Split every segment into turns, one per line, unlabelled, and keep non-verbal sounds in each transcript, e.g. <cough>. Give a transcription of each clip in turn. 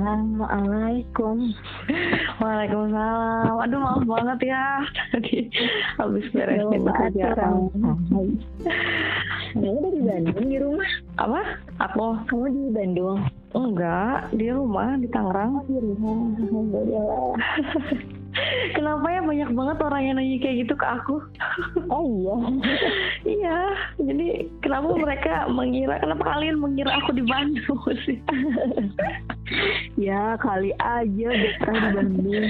Assalamualaikum.
Waalaikumsalam. Aduh maaf banget ya tadi habis beresin kerjaan.
Kamu dari Bandung di rumah?
Apa? Aku?
Kamu di Bandung?
Enggak, di rumah di Tangerang.
Di rumah. Alhamdulillah.
Kenapa ya banyak banget orang yang nanya kayak gitu ke aku?
Oh iya.
iya, jadi kenapa mereka mengira, kenapa kalian mengira aku di Bandung sih?
ya kali aja betah di Bandung.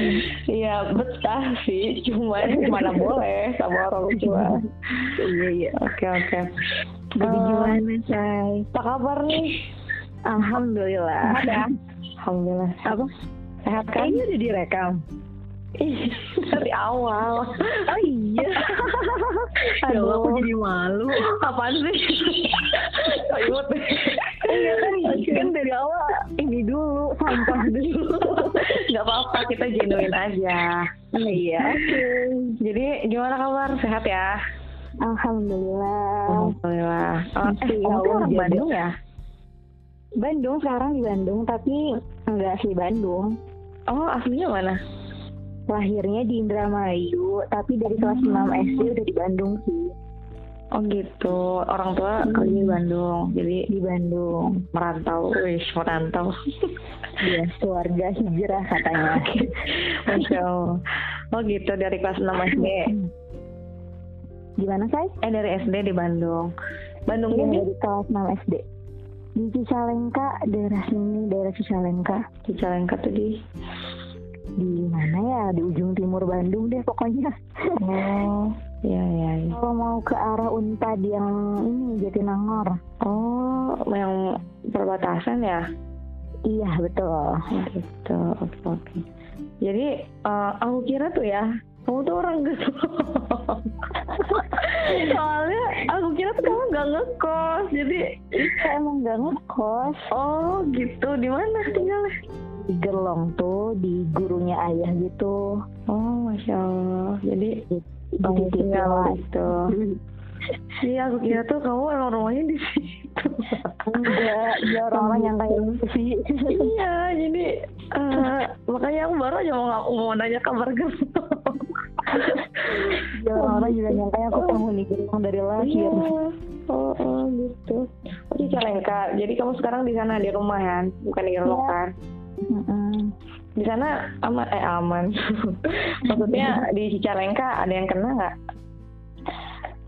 Iya betah sih, cuman mana boleh sama orang tua.
iya iya.
Oke oke.
Jadi
Eh,
gimana say?
Apa kabar nih?
Alhamdulillah.
Ada? Alhamdulillah.
Apa?
Sehat kan?
Kayaknya udah direkam.
Ih, dari awal.
Oh iya. <laughs>
Aduh.
Aduh, aku jadi malu.
Apaan sih? Deh.
Iya kan, kan dari awal ini dulu sampah dulu.
Gak apa-apa, kita genuine aja.
Iya. Oke.
Jadi gimana kabar? Sehat ya?
Alhamdulillah.
Alhamdulillah. Oh, eh, kamu orang. Bandung ya?
Bandung sekarang di Bandung tapi enggak asli Bandung.
Oh, aslinya mana?
Lahirnya di Indramayu tapi dari kelas 6 SD udah di Bandung sih.
Oh gitu. Orang tua kerja di Bandung. Jadi
Di Bandung.
merantau. Wih, merantau.
Iya, keluarga hijrah katanya. <laughs>
Masya Allah. Oh gitu, dari kelas 6 SD.
Gimana, Say?
Eh, dari SD di Bandung. Bandung ini
dari kelas 6 SD. Di Cicalengka, daerah sini, daerah Cicalengka.
di Calengka tuh di...
Di mana ya? Di ujung timur Bandung deh pokoknya.
Oh, iya, <laughs> iya, iya.
Kalau mau ke arah Unpad yang ini Jatinangor.
Oh, yang perbatasan ya?
Iya, betul.
gitu oke oke jadi eh, aku kira tuh ya kamu tuh orang gitu <laughs> soalnya aku kira tuh kamu nggak ngekos jadi
Kita emang gak ngekos.
oh gitu di mana tinggalnya
Di Gerlong tuh, di gurunya ayah gitu.
oh masya allah jadi
Di
tinggal gitu <laughs> iya aku kira tuh kamu emang rumahnya di situ
Enggak, ya orang-orang yang kayak gitu sih.
iya jadi eh, makanya aku baru aja mau mau nanya kabar kamu
Ya orang-orang juga nyangka aku penghuni Gerlong dari lahir.
Iya. Oh, oh gitu. Oh di. Jadi kamu sekarang di sana di rumah kan, bukan di kan?
Mm-mm.
Di sana aman eh aman. <laughs> Maksudnya di Cicalengka ada yang kena nggak?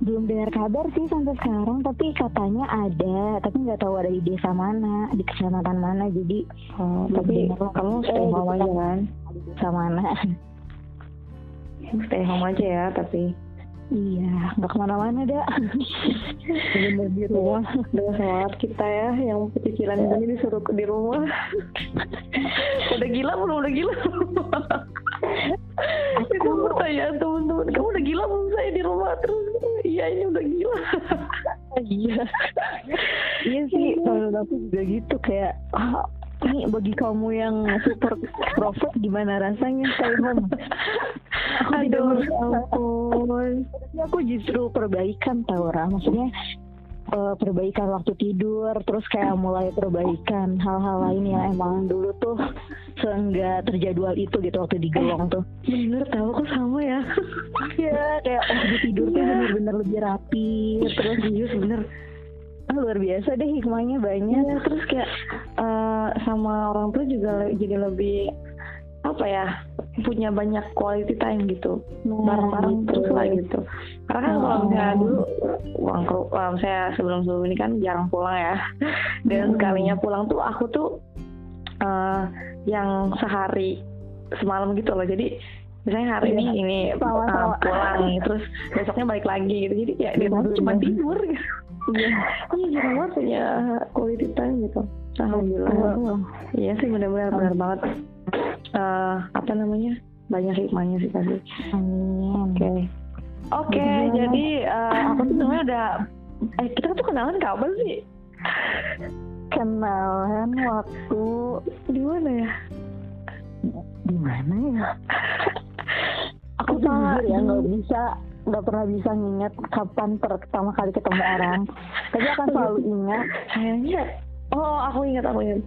Belum dengar kabar sih sampai sekarang, tapi katanya ada, tapi nggak tahu ada di desa mana, di kecamatan mana, jadi
Oh, tapi
dengar.
kamu stay
Eh,
home aja kan?
di desa mana.
Stay home aja ya, tapi
iya, nggak ke mana-mana dah. Bener di rumah.
dengan semangat kita ya yang cicilan ini disuruh di rumah. udah gila belum? Udah gila belum? Itu pertanyaan teman-teman. Kamu udah gila belum saya di rumah terus? Iya ini udah gila.
iya iya sih menurut aku juga gitu kayak ah, ini bagi kamu yang super profit gimana rasanya stay home aku tidak
Aduh, ampun.
Aku justru perbaikan tau orang maksudnya eh, perbaikan waktu tidur terus kayak mulai perbaikan hal-hal lain yang emang dulu tuh seenggak terjadwal itu gitu waktu di Gelong tuh
Bener tahu kok sama ya.
Iya kayak di tidur tuh
Iya.
bener-bener lebih rapi terus
Serius bener.
ah, luar biasa deh hikmahnya banyak
Iya terus kayak eh, sama orang tua juga jadi lebih apa ya punya banyak quality time gitu
Nah,
bareng-bareng
gitu.
terus lah gitu karena kan kalau
Oh.
misalnya dulu uang um, saya sebelum sebelum ini kan jarang pulang ya dan
Hmm.
sekalinya pulang tuh aku tuh eh, yang sehari semalam gitu loh jadi misalnya hari
Iya.
ini ini
Sama-sama.
uh, pulang terus besoknya balik lagi gitu jadi ya di rumah tuh cuma
Bener.
tidur gitu
Iya.
iya jarang banget punya quality time gitu alhamdulillah
Oh.
iya sih benar-benar benar banget Eh, apa namanya banyak hikmahnya sih pasti. Oke. Oke,
Jadi
eh, aku tuh sebenarnya udah eh kita tuh kenalan kapan sih?
Kenalan waktu
Di mana ya?
di mana ya? Aku jujur ya nggak bisa nggak pernah bisa nginget kapan pertama kali ketemu orang. Tapi akan selalu ingat.
Kayaknya Oh, aku ingat, aku ingat.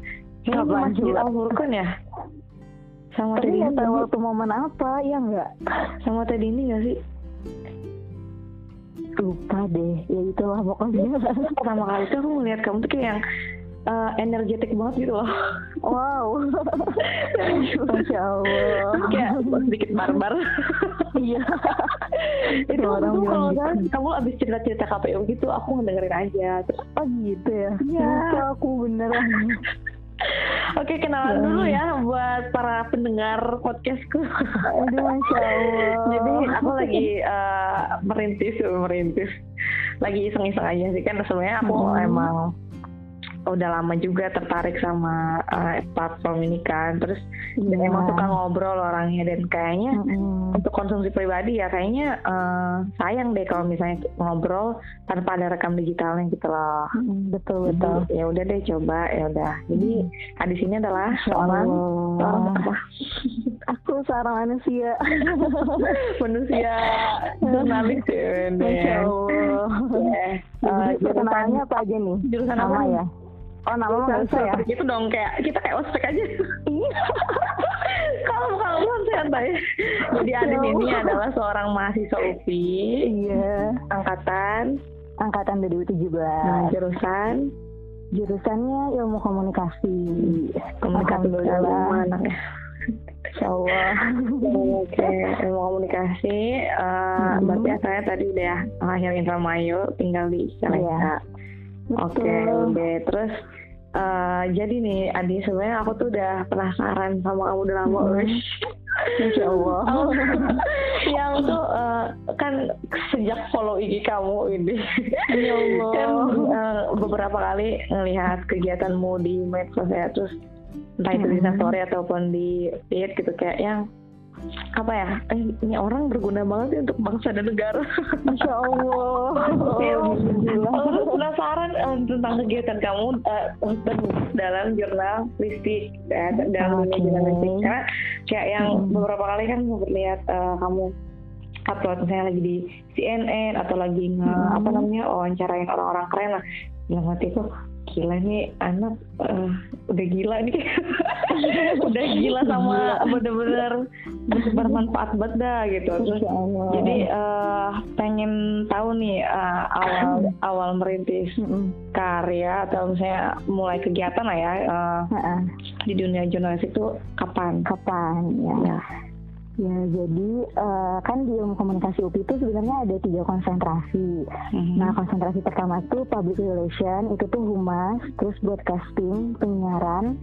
Kapan
Masjid? Al Furqan ya? Sama
Tapi
tadi
nggak
ini
tahu
nggak
waktu momen apa, ya nggak?
sih? Sama tadi ini gak sih?
Lupa deh, ya itulah pokoknya.
Pertama kali tuh aku ngeliat kamu tuh kayak yang eh, energetik banget gitu loh. <laughs>
Wow, masya <laughs> Allah.
Kayak sedikit barbar.
Iya. <laughs>
itu
orang bilang
kalau kan kamu abis cerita-cerita KPU gitu, aku ngedengerin aja. Terus,
Oh gitu ya?
Iya.
Lupa aku beneran.
Oke kenalan dulu ya buat para pendengar podcastku.
Aduh, masya Allah.
Jadi aku lagi eh, merintis, merintis, lagi iseng-iseng aja sih kan sebenarnya aku
Hmm.
emang udah lama juga tertarik sama eh, platform ini kan, terus dan
Iya.
emang suka ngobrol orangnya dan kayaknya
Mm-mm.
untuk konsumsi pribadi ya kayaknya eh, sayang deh kalau misalnya ngobrol tanpa ada rekam digitalnya gitu loh.
Mm, Betul betul.
Ya udah deh coba ya udah. Jadi
Hmm.
di sini adalah seorang seorang
Allah.
apa? <laughs>
Aku seorang manusia. <laughs>
manusia jurnalis ya.
Masya
deh.
Allah.
Eh,
Jadi perkenalannya apa aja nih?
jurusan apa
ya? Oh nama mah nggak usah ya?
Gitu dong kayak kita kayak ospek aja. <laughs> kalau kalau belum santai. Jadi Adin
Ya
ini adalah seorang mahasiswa UPI
Iya.
angkatan
Angkatan 2017.
nah, jurusan
Jurusannya ilmu komunikasi.
komunikasi
Alhamdulillah.
anaknya.
Insya Allah.
Oke, ilmu komunikasi. eh,
Hmm.
Berarti asalnya tadi udah lahir Indramayu, tinggal di Cicalengka. Oke, udah. Terus eh, jadi nih, Adi sebenarnya aku tuh udah penasaran sama kamu udah lama,
Hmm. Insya Allah.
Aku- <laughs> <laughs> yang tuh eh, kan sejak follow IG kamu ini,
Ya Allah.
kan eh, beberapa kali ngelihat kegiatanmu di medsos ya, terus entah itu di
Hmm.
story ataupun di feed gitu kayak yang apa ya eh, ini orang berguna banget sih untuk bangsa dan negara
Masya Allah.
Iya,
Alhamdulillah.
Aku penasaran eh, tentang kegiatan kamu dan dalam jurnalistik ya, dalam dunia jurnalistik karena kayak yang
Hmm.
beberapa kali kan sempat lihat eh, kamu upload misalnya lagi di CNN atau lagi nge
Hmm.
apa namanya wawancarain orang-orang keren lah yang hatiku gila nih anak eh, udah gila nih <laughs> udah gila sama bener-bener bermanfaat banget dah gitu terus jadi eh, pengen tahu nih eh, awal <clears throat> awal merintis karya atau misalnya mulai kegiatan lah ya
Ha-ha.
di dunia jurnalis itu kapan?
Kapan ya?
Ya.
Ya, jadi eh, kan di ilmu komunikasi UPI itu sebenarnya ada tiga konsentrasi.
Mhm.
Nah, konsentrasi pertama itu public relation, itu tuh humas, terus broadcasting, penyiaran,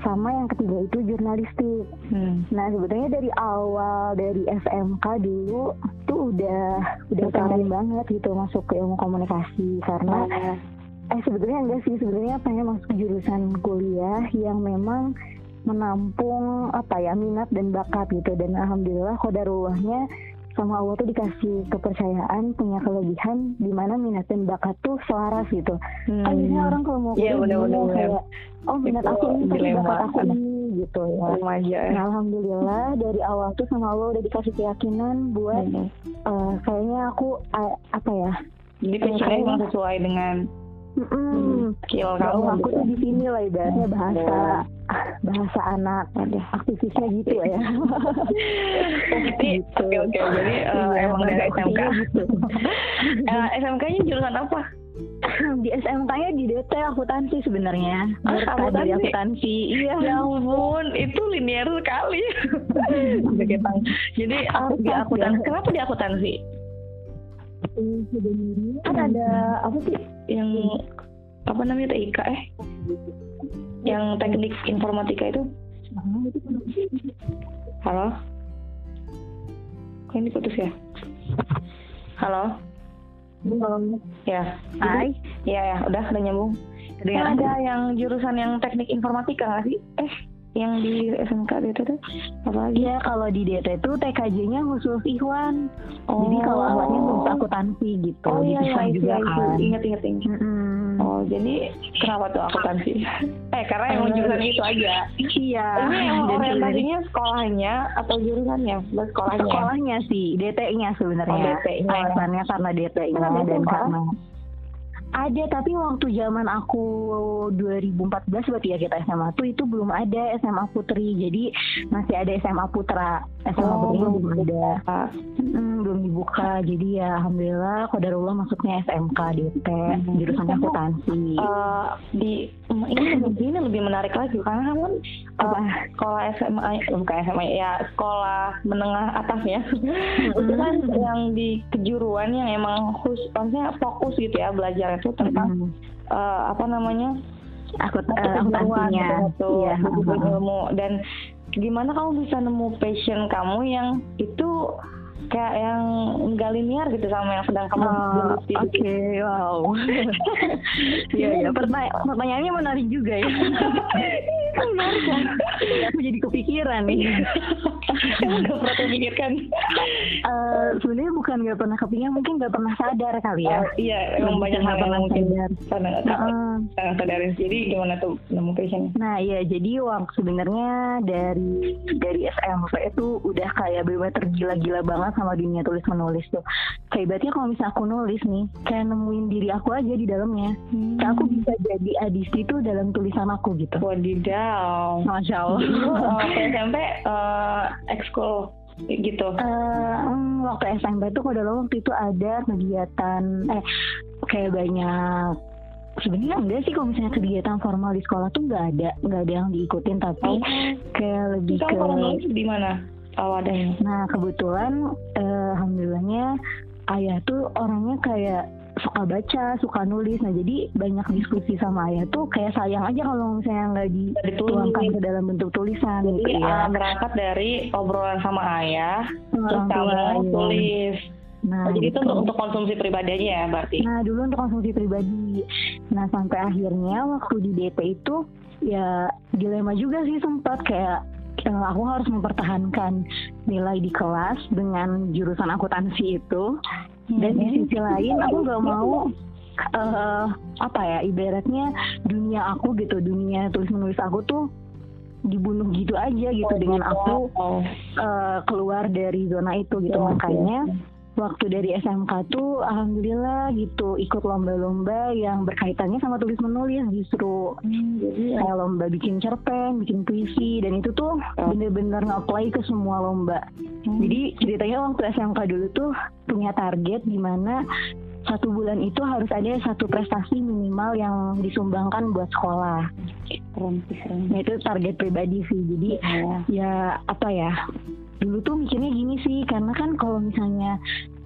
sama yang ketiga itu jurnalistik.
Hmm.
Nah, sebetulnya dari awal dari SMK dulu tuh udah udah pengen banget gitu masuk ke ilmu komunikasi karena eh sebetulnya enggak sih sebenarnya pengen masuk jurusan kuliah yang memang menampung apa ya minat dan bakat gitu dan alhamdulillah kodarullahnya sama Allah tuh dikasih kepercayaan punya kelebihan di mana minat dan bakat tuh selaras gitu.
Hmm.
Kan biasanya orang kalau mau
Iya,
kuliah
bener-bener.
bingung kayak oh minat aku ini tapi bakat aku ini gitu ya.
remaja.
Nah, alhamdulillah dari awal tuh sama Allah udah dikasih keyakinan buat
Mhm.
eh, kayaknya aku eh, apa ya?
Jadi passionnya sesuai dengan
Mm-mm.
skill
Kalau
kamu
aku tuh di sini lah ibaratnya bahasa bahasa anak
Ada.
aktivisnya gitu ya.
Jadi, <laughs>
Gitu.
oke oke. Jadi eh,
Iya,
emang dari SMK.
gitu. <laughs>
Eh, SMK-nya jurusan apa?
di SMK-nya di DT akuntansi sebenarnya.
Ah, akuntansi?
akuntansi. Iya.
Ya ampun, itu linear sekali. <laughs> Jadi aku di akuntansi. Kenapa di akuntansi?
Kan ada apa sih?
Yang apa namanya TIK eh? Yang teknik informatika itu? Halo? Kok ini putus ya? Halo? Ya.
Hai.
Iya ya, udah udah nyambung. Kan ada yang jurusan yang teknik informatika nggak sih? Eh, yang di SMK itu tuh apa lagi?
Iya, kalau di DT itu TKJ-nya khusus Ikhwan.
Oh.
Jadi kalau Ahmadnya khusus akuntansi gitu.
Oh iya iya
juga
itu.
kan.
Ingat ingat ingat.
Mm-mm.
Oh jadi kenapa tuh akuntansi? <laughs> eh karena
Eh,
jurusan itu aja.
Iya. <laughs>
Ini
Dan
orientasinya sekolahnya atau jurusannya? Sekolahnya.
sekolahnya sih DT-nya sebenarnya
Oh, DT-nya.
alasannya karena DT-nya dan karena Ada tapi waktu zaman aku 2014 berarti ya kita SMA tuh itu belum ada SMA Putri. Jadi masih ada SMA Putra. SMA
Oh,
Putri
belum
ada.
Ah,
Mm, belum dibuka. Jadi ya alhamdulillah Qadarullah masuknya SMK DP
Hmm.
jurusan akuntansi.
eh, di ini <laughs> lebih ini lebih menarik lagi karena kamu kan
Apa?
sekolah SMA bukan SMA ya sekolah menengah atas ya itu kan yang di kejuruan yang emang khusus maksudnya fokus gitu ya belajar itu tentang
Mm,
eh, apa namanya
Aku
satu
uh, akuntansinya.
gitu,
Iya.
ilmu dan gimana kamu bisa nemu passion kamu yang itu kayak yang nggak linear gitu sama yang sedang kamu geluti
Oke,
gitu.
wow. <laughs> Iya, iya. Pertanya- pertanyaannya menarik juga ya. <laughs> menarik kan? Aku jadi kepikiran nih.
Kamu gak pernah terpikirkan
Eh, Sebenarnya bukan nggak pernah kepikiran, mungkin nggak pernah sadar kali ya.
Oh, iya emang
Lebih
banyak hal yang mungkin
sadar. Heeh.
nggak sadarin jadi gimana tuh nemu passion
Nah iya jadi waktu sebenarnya dari dari SMP itu udah kayak bener tergila-gila banget sama dunia tulis menulis tuh. Kayak ibaratnya kalau misalnya aku nulis nih, kayak nemuin diri aku aja di dalamnya. Kayak aku bisa jadi adisti tuh dalam tulisan aku gitu.
wadidaw
Masya Allah.
Waktu SMP eh, ekskul gitu
Eh, hmm, waktu SMP tuh pada waktu itu ada kegiatan eh kayak banyak sebenarnya enggak sih kalau misalnya kegiatan formal di sekolah tuh nggak ada nggak ada yang diikutin tapi kayak lebih
kamu
ke
kalau nulis awadanya
Nah kebetulan eh, alhamdulillahnya ayah tuh orangnya kayak suka baca, suka nulis. Nah jadi banyak diskusi sama ayah tuh kayak sayang aja kalau misalnya nggak dituangkan ke dalam bentuk tulisan
jadi
gitu ya.
eh, berangkat dari obrolan sama ayah terus kamu
iya.
tulis
Nah,
Oh, jadi itu
gitu.
untuk, untuk konsumsi pribadi aja ya berarti
Nah dulu untuk konsumsi pribadi. Nah sampai akhirnya waktu di DP itu ya dilema juga sih sempat kayak eh, aku harus mempertahankan nilai di kelas dengan jurusan akuntansi itu. Dan di sisi lain aku nggak mau eh, apa ya ibaratnya dunia aku gitu dunia tulis menulis aku tuh dibunuh gitu aja gitu dengan aku
oh.
eh, keluar dari zona itu gitu
Oke.
makanya waktu dari SMK tuh alhamdulillah gitu ikut lomba-lomba yang berkaitannya sama tulis menulis justru
Hmm, jadi
kayak lomba bikin cerpen, bikin puisi dan itu tuh bener-bener nge-apply ke semua lomba.
Hmm.
Jadi ceritanya waktu SMK dulu tuh punya target di mana satu bulan itu harus ada satu prestasi minimal yang disumbangkan buat sekolah.
keren keren
Nah itu target pribadi sih. Jadi
Ya.
ya apa ya dulu tuh mikirnya gini sih karena kan kalau misalnya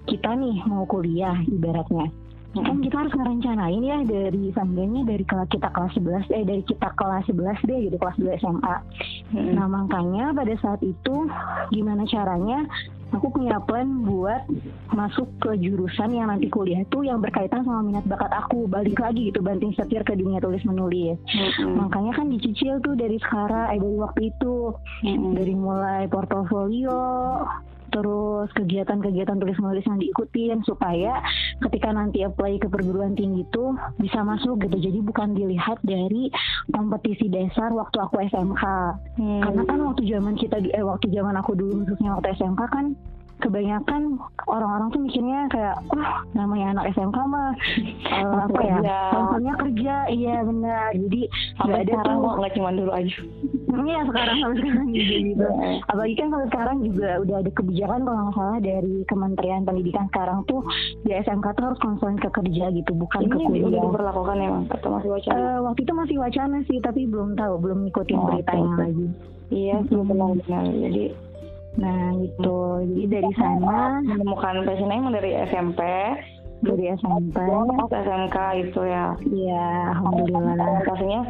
kita nih mau kuliah ibaratnya kan kita harus ngerencanain ya dari sambilnya dari kelas kita kelas 11 eh dari kita kelas 11 deh gitu kelas 2 SMA
Hmm.
nah makanya pada saat itu gimana caranya aku punya plan buat masuk ke jurusan yang nanti kuliah tuh yang berkaitan sama minat bakat aku balik lagi gitu banting setir ke dunia tulis menulis
Hmm.
makanya kan dicicil tuh dari sekarang eh dari waktu itu
Hmm.
dari mulai portofolio terus kegiatan-kegiatan tulis menulis yang diikutin supaya ketika nanti apply ke perguruan tinggi itu bisa masuk gitu jadi bukan dilihat dari kompetisi dasar waktu aku SMK
Hmm.
karena kan waktu zaman kita eh waktu zaman aku dulu khususnya waktu SMK kan kebanyakan orang-orang tuh mikirnya kayak wah namanya anak SMK mah eh, apa ya
kerja.
contohnya kerja iya benar jadi
sampai
nggak ada
sekarang
tuh
nggak cuma dulu aja
Iya sekarang sampai sekarang juga <laughs> gitu. Apalagi kan kalau sekarang juga udah ada kebijakan kalau nggak salah dari Kementerian Pendidikan sekarang tuh di SMK tuh harus konsen ke kerja gitu, bukan ke
ini udah
kuliah.
diberlakukan emang atau masih wacana
Eh, waktu itu masih wacana sih, tapi belum tahu, belum ngikutin
Oh,
beritanya
oke.
lagi.
iya benar-benar jadi
Nah gitu, jadi dari sana
menemukan passionnya emang dari SMP
dari SMP,
pas SMK itu ya.
Ya alhamdulillah.
orientasinya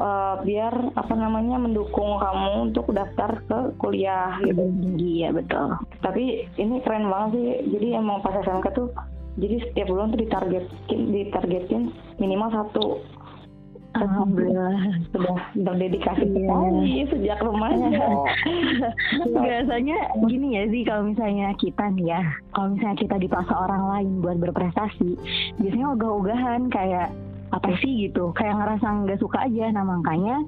eh, biar apa namanya mendukung kamu untuk daftar ke kuliah gitu.
Lebih tinggi ya betul.
tapi ini keren banget sih. Jadi emang pas SMK tuh jadi setiap bulan tuh ditargetin ditargetin minimal satu
Alhamdulillah.
sudah berdedikasi
Iya.
sekali sejak remaja <laughs>
Biasanya gini ya sih kalau misalnya kita nih ya, kalau misalnya kita dipaksa orang lain buat berprestasi, biasanya ogah-ogahan kayak apa sih gitu. Kayak ngerasa nggak suka aja. Nah makanya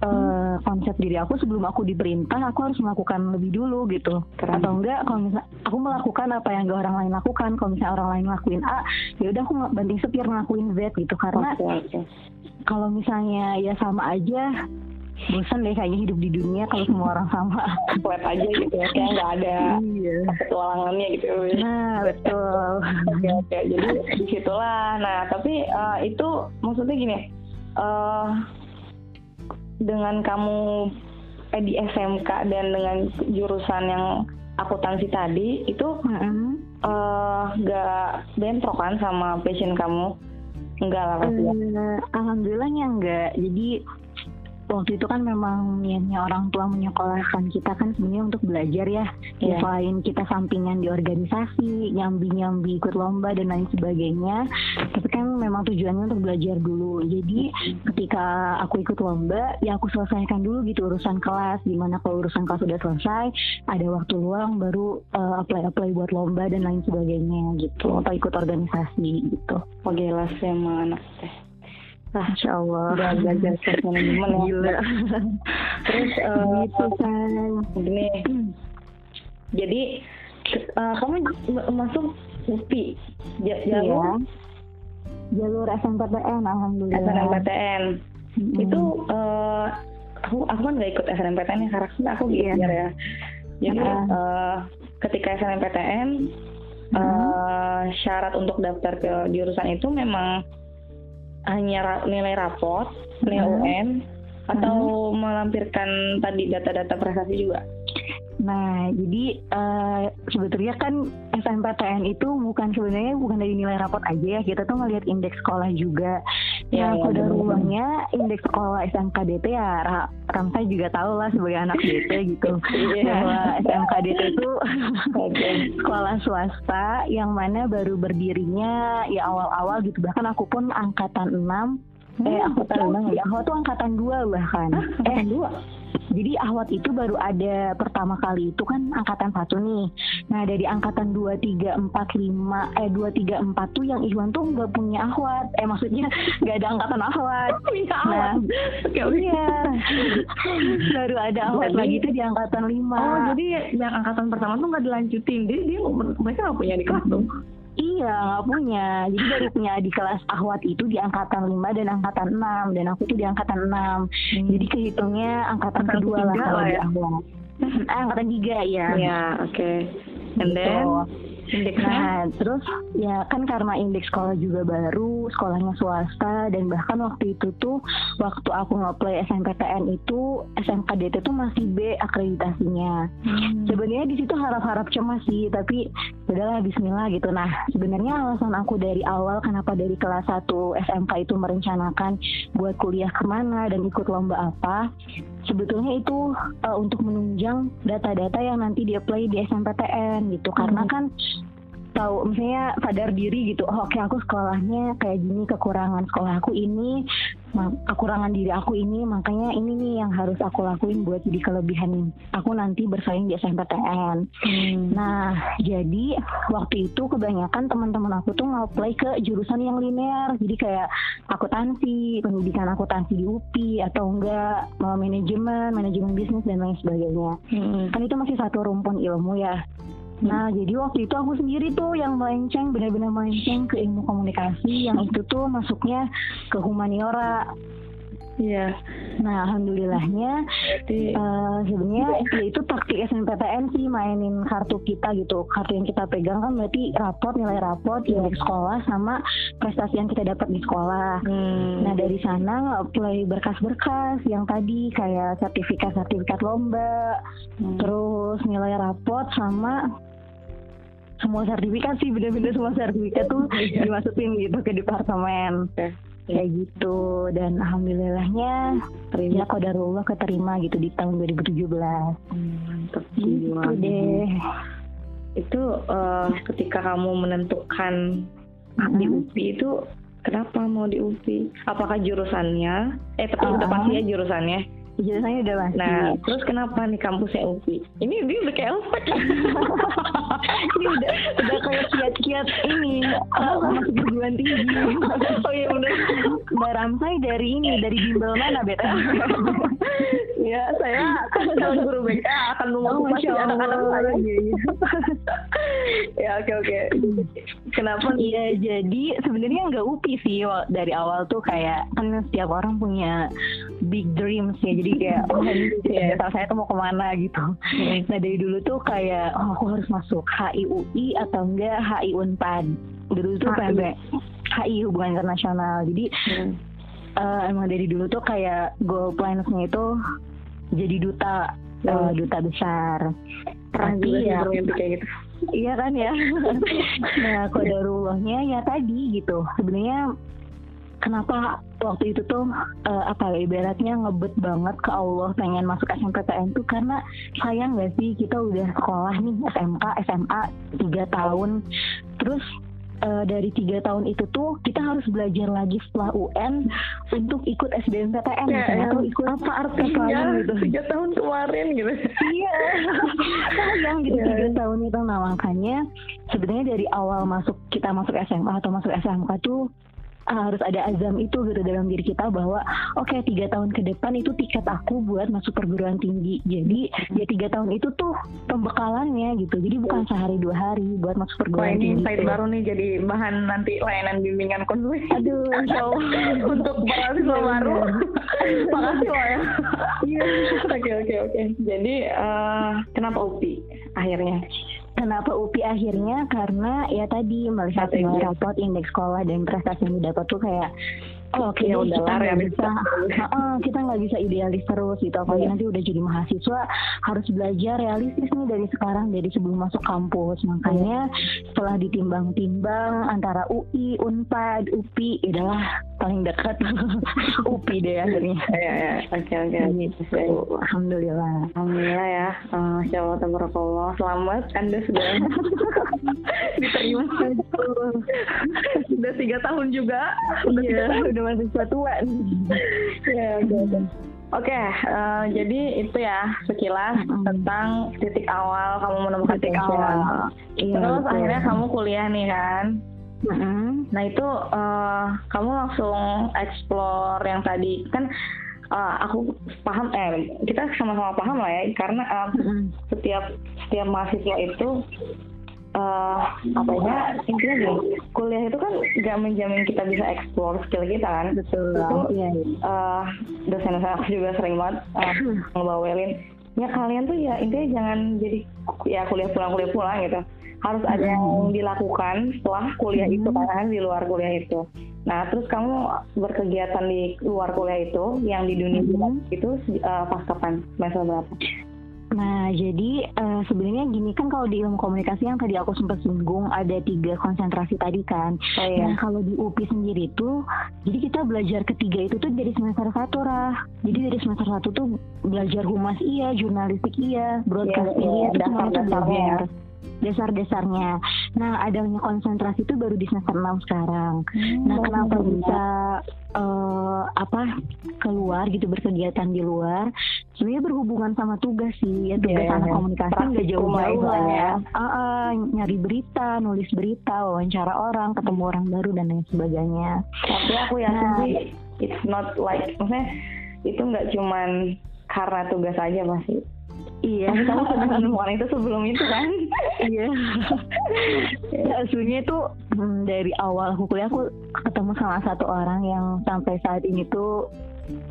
uh, konsep diri aku sebelum aku diperintah aku harus melakukan lebih dulu gitu. Keren. atau enggak kalau misalnya aku melakukan apa yang gak orang lain lakukan. Kalau misalnya orang lain lakuin A ya udah aku banting setir ngelakuin Z gitu. Karena okay, okay. kalau misalnya ya sama aja bosan deh kayaknya hidup di dunia kalau semua orang sama.
Flat aja gitu ya kayak nggak ada iya. petualangannya gitu.
Nah betul.
Oke oke. Jadi di situlah. Nah tapi uh, itu maksudnya gini uh, dengan kamu eh, di SMK dan dengan jurusan yang akuntansi tadi itu mm -hmm. uh, gak bentrok kan sama passion kamu? Enggak lah pasti
uh, alhamdulillahnya enggak jadi waktu itu kan memang niatnya orang tua menyekolahkan kita kan sebenarnya untuk belajar ya. Yeah. Ya selain kita sampingan di organisasi, nyambi-nyambi ikut lomba dan lain sebagainya. Tapi kan memang tujuannya untuk belajar dulu. Jadi ketika aku ikut lomba, ya aku selesaikan dulu gitu urusan kelas. Di mana kalau urusan kelas sudah selesai, ada waktu luang baru uh, apply-apply buat lomba dan lain sebagainya gitu. Atau ikut organisasi gitu.
Oh gila sih emang anak teh.
Masya Allah.
Udah belajar self <laughs> management ya. Gila. Terus uh, gitu kan. Gini. Jadi uh, kamu masuk UPI
jalur iya. jalur SNMPTN alhamdulillah.
SNMPTN. Hmm. Itu uh, aku aku kan nggak ikut SNMPTN ya karena aku iya. ya. Jadi uh. Uh, ketika SNMPTN hmm. uh, syarat untuk daftar ke jurusan itu memang hanya nilai rapot, nilai hmm. UN, atau hmm. melampirkan tadi data-data prestasi juga?
Nah, jadi uh, sebetulnya kan SNPTN itu bukan sebenarnya bukan dari nilai rapot aja ya, kita tuh ngelihat indeks sekolah juga. Ya, ya pada ruangnya indeks sekolah SMKDT ya Ramsa juga tahu lah sebagai anak DT gitu. <laughs> yeah. Bahwa SMKDT itu <laughs> sekolah swasta yang mana baru berdirinya ya awal-awal gitu. Bahkan aku pun angkatan 6 eh aku tahu banget. ya aku tuh angkatan dua bahkan.
Eh dua?
jadi ahwat itu baru ada pertama kali itu kan angkatan satu nih. Nah dari angkatan dua tiga empat lima eh dua tiga empat tuh yang Iwan tuh nggak punya ahwat. Eh maksudnya <laughs> nggak ada angkatan ahwat.
Nah
iya. Baru ada ahwat lagi tuh di angkatan lima.
Oh jadi yang angkatan pertama tuh nggak dilanjutin. Jadi dia mereka nggak punya di kelas tuh
Iya, punya. Jadi baru punya di kelas ahwat itu di angkatan 5 dan angkatan 6 dan aku tuh di angkatan 6. Hmm. Jadi kehitungnya angkatan, angkatan kedua lah kalau ya. di ahwat. Eh, angkatan 3 ya.
Iya, oke. Okay. And gitu.
Indeksnya nah terus ya kan karena indeks sekolah juga baru sekolahnya swasta dan bahkan waktu itu tuh waktu aku ngeplay SNPTN itu SMKDT tuh masih B akreditasinya. Hmm. sebenarnya di situ harap-harap cemas sih tapi udahlah Bismillah gitu. Nah sebenarnya alasan aku dari awal kenapa dari kelas 1 SMK itu merencanakan buat kuliah ke mana dan ikut lomba apa sebetulnya itu uh, untuk menunjang data-data yang nanti di apply di SMPTN gitu karena hmm. kan tahu misalnya sadar diri gitu oh, oke okay, aku sekolahnya kayak gini kekurangan sekolah aku ini kekurangan diri aku ini makanya ini nih yang harus aku lakuin buat jadi kelebihan aku nanti bersaing di SNPTN hmm. nah jadi waktu itu kebanyakan teman-teman aku tuh ngapply ke jurusan yang linear. Jadi kayak akuntansi pendidikan akuntansi di UPI atau enggak manajemen manajemen bisnis dan lain sebagainya. Hmm. kan itu masih satu rumpun ilmu ya Nah, jadi waktu itu aku sendiri tuh yang melenceng, benar-benar melenceng ke ilmu komunikasi, yang itu tuh masuknya ke humaniora.
Iya.
Nah, alhamdulillahnya uh, sebenarnya ya itu taktik SNPTN sih mainin kartu kita gitu. Kartu yang kita pegang kan berarti raport, nilai raport, yeah. sekolah sama prestasi yang kita dapat di sekolah. Hmm. Nah, dari sana mulai berkas-berkas yang tadi kayak sertifikat-sertifikat lomba, hmm. terus nilai raport sama semua sertifikat sih bener-bener semua sertifikat tuh iya. dimasukin gitu ke departemen. Kayak gitu. Dan alhamdulillahnya terima. kodarullah keterima gitu di tahun 2017 hmm,
mantap gitu deh. itu uh, ketika kamu menentukan di UPI itu kenapa mau di UPI apakah jurusannya? Eh tapi udah pasti ya jurusannya?
Jurusannya udah pasti.
Nah terus kenapa nih kampusnya UPI ini dia udah kayak <laughs>
ini udah udah kayak kiat-kiat ini apa masuk perguruan tinggi
oh iya benar
Mbak Ramsay dari ini dari bimbel mana beta
ya saya calon guru BK akan memotivasi
Masya Allah.
anak-anak saya
Iya, iya.
ya oke oke kenapa
Iya, jadi sebenarnya nggak upi sih dari awal tuh kayak kan setiap orang punya big dreams ya. Jadi kayak oh ini cita saya tuh mau ke mana gitu. Nah dari dulu tuh kayak oh aku harus masuk HIUI atau enggak HI Unpad. Dulu tuh pengen HI Hubungan Internasional. Jadi
Hmm.
eh, emang dari dulu tuh kayak goal plans-nya itu jadi duta eh,
Hmm.
duta besar. Tapi ya-
kayak gitu
Iya kan ya. <laughs> nah kodarullahnya ya tadi gitu. Sebenarnya kenapa waktu itu tuh eh, apa ya ibaratnya ngebet banget ke Allah pengen masuk SMPTN tuh karena sayang gak sih kita udah sekolah nih SMK SMA tiga tahun terus eh, dari tiga tahun itu tuh kita harus belajar lagi setelah UN untuk ikut SBMPTN
ya, ya,
atau ikut
apa artinya
gitu. <laughs>
tiga tahun kemarin gitu
Iya, <laughs> sayang gitu
Iya.
tiga tahun itu. Nah makanya sebenarnya dari awal masuk kita masuk SMA atau masuk SMK tuh harus ada azam itu gitu dalam diri kita bahwa oke tiga tahun ke depan itu tiket aku buat masuk perguruan tinggi. Jadi ya tiga tahun itu tuh pembekalannya gitu. Jadi bukan sehari dua hari buat masuk
Wah
perguruan
ini
tinggi.
insight baru nih jadi bahan nanti layanan bimbingan konseling
Aduh, Allah. <laughs>
untuk mahasiswa baru. <laughs> Makasih loh ya.
Iya. <laughs>
Oke oke oke. Jadi eh, kenapa UPI akhirnya?
Kenapa UPI akhirnya? Karena ya tadi melihat rapot indeks sekolah dan prestasi yang didapat tuh kayak oh oke
Ya
deh,
udah
kita
lah,
nggak bisa. Heeh, kita nggak bisa idealis terus gitu apalagi
Iya.
nanti udah jadi mahasiswa harus belajar realistis nih dari sekarang dari sebelum masuk kampus makanya setelah ditimbang-timbang antara UI, Unpad, UPI adalah paling dekat <laughs> UPI deh akhirnya
Ya ya oke oke.
gitu. Alhamdulillah
Alhamdulillah ya, uh, Masya Allah, tabarakallah. Selamat, Anda sudah <laughs> <laughs> diterima. sudah tiga tahun juga. Udah tiga
Iya. Udah mahasiswa tua nih.
Ya, oke, oke. Oke, eh, jadi itu ya sekilas
Mm-mm.
tentang titik awal kamu menemukan
Titik
passion.
awal. Iya,
Terus
betul.
akhirnya kamu kuliah nih kan.
Mm-mm.
Nah itu eh, kamu langsung explore yang tadi kan eh, aku paham eh kita sama-sama paham lah ya karena eh,
Mm-mm.
setiap setiap mahasiswa itu eh apa ya intinya gini kuliah itu kan nggak menjamin kita bisa explore skill kita kan
Betul.
Itu,
Iya, iya.
eh dosen-dosen aku juga sering banget eh, <laughs> ngebawelin ya kalian tuh ya intinya jangan jadi ya kuliah pulang kuliah pulang gitu harus ada yang dilakukan setelah kuliah itu
Hmm.
kan di luar kuliah itu nah terus kamu berkegiatan di luar kuliah itu yang di dunia
Hmm.
itu eh, pas kapan semester berapa
Nah, jadi eh, sebenarnya gini kan kalau di ilmu komunikasi yang tadi aku sempat singgung ada tiga konsentrasi tadi kan.
oh
Nah, kalau di UPI sendiri tuh, jadi kita belajar ketiga itu tuh dari semester satu lah. Jadi dari semester satu tuh belajar humas iya, jurnalistik iya, broadcasting
Iya,
iya,
iya,
itu semua tuh
dasar-dasarnya ya.
Dasar-dasarnya. Nah, adanya konsentrasi itu baru di semester 6 sekarang. Nah,
Oh,
kenapa
iya.
bisa eh, apa keluar gitu berkegiatan di luar? Sebenarnya berhubungan sama tugas sih. Ya, tugas
Iya,
anak
iya.
komunikasi nggak
Praktikum
jauh-jauh
lah
ya. Ah, ah, nyari berita, nulis berita, wawancara orang, ketemu orang baru dan lain sebagainya.
tapi aku yakin
Nah.
sih it's not like maksudnya itu nggak cuman karena tugas aja pasti
Iya.
Tapi kamu sudah menemukan itu sebelum itu kan
Iya. ya, <laughs> sebenarnya tuh hmm, dari awal aku kuliah aku ketemu sama satu orang yang sampai saat ini tuh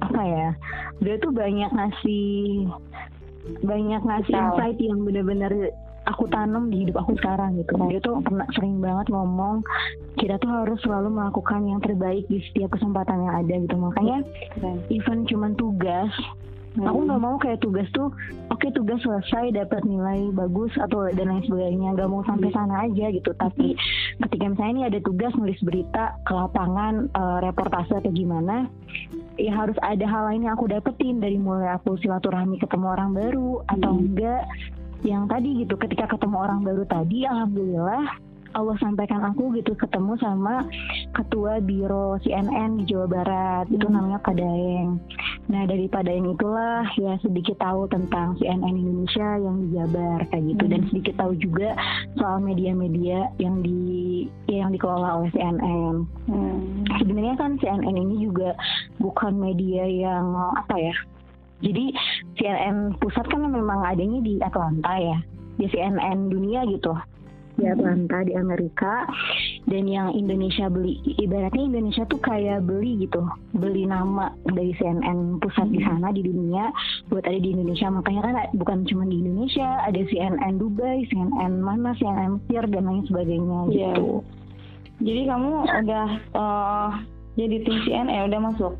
apa ya dia tuh banyak ngasih banyak ngasih insight yang bener-bener aku tanam di hidup aku sekarang gitu. Dia tuh pernah sering banget ngomong kita tuh harus selalu melakukan yang terbaik di setiap kesempatan yang ada gitu. Makanya
Keren.
even cuman tugas Aku nggak mau kayak tugas tuh, oke tugas selesai dapat nilai bagus atau dan lain sebagainya, nggak mau sampai sana aja gitu. Tapi ketika misalnya ini ada tugas nulis berita ke lapangan, eh, reportase atau gimana, ya harus ada hal lain yang aku dapetin dari mulai aku silaturahmi ketemu orang baru atau
Hmm.
enggak yang tadi gitu. Ketika ketemu orang baru tadi, alhamdulillah Allah sampaikan aku gitu ketemu sama ketua biro CNN di Jawa Barat itu
Hmm.
namanya Pak Daeng. Nah daripada yang itulah ya sedikit tahu tentang CNN Indonesia yang di Jabar kayak gitu dan
Hmm.
sedikit tahu juga soal media-media yang di yang dikelola oleh CNN.
Hmm.
Sebenarnya kan CNN ini juga bukan media yang apa ya. Jadi CNN pusat kan memang adanya di Atlanta ya, di CNN dunia gitu di Atlanta di Amerika. Dan yang Indonesia beli ibaratnya Indonesia tuh kayak beli gitu. Beli nama dari CNN pusat di sana di dunia buat ada di Indonesia. Makanya kan bukan cuma di Indonesia ada CNN Dubai CNN mana CNN Mesir dan lain sebagainya
Iya.
gitu.
Jadi kamu udah eh, jadi tim CNE udah masuk?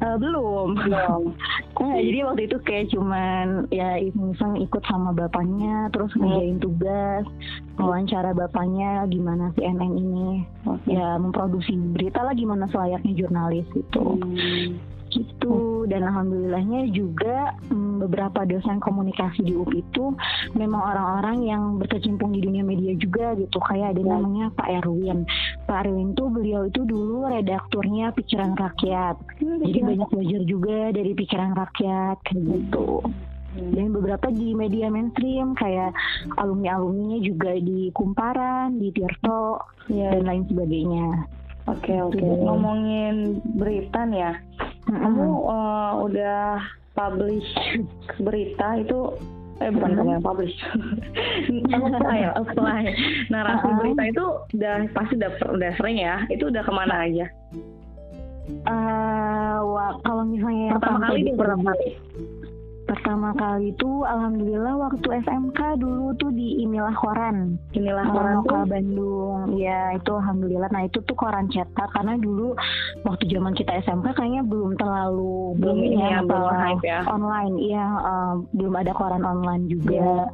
Eh, belum
Belum. <laughs>
Nah, jadi waktu itu kayak cuman ya iseng ikut sama bapaknya terus ngerjain tugas wawancara bapaknya gimana CNN ini
Oke.
ya memproduksi berita lah gimana selayaknya jurnalis gitu
Hmm.
Gitu dan alhamdulillahnya juga mm, beberapa dosen komunikasi di UP itu memang orang-orang yang berkecimpung di dunia media juga gitu kayak ada
Ya.
namanya Pak Erwin Pak Erwin tuh beliau itu dulu redakturnya Pikiran Rakyat jadi banyak belajar juga dari Pikiran Rakyat kayak gitu
Hmm.
dan beberapa di media mainstream kayak alumni-alumninya juga di Kumparan, di Tirto
Iya.
dan lain sebagainya.
Oke oke.
Gitu.
Ngomongin berita nih ya. Kamu eh, udah publish berita itu eh bukan
Hmm.
kamu yang publish. <laughs> apply ya, apply. Narasi
Uh-uh.
berita itu udah pasti udah udah sering ya. Itu udah ke mana aja?
Eh, wah, kalau misalnya yang
Pertama kali
di
pertama kali.
Pertama kali itu alhamdulillah waktu SMK dulu tuh di Inilah Koran
Inilah
Koran lokal. Bandung ya itu alhamdulillah nah itu tuh koran cetak karena dulu waktu zaman kita SMK kayaknya belum terlalu
Belum ini ya, belum
masalah
hype ya.
online iya eh, belum ada koran online juga
Iya.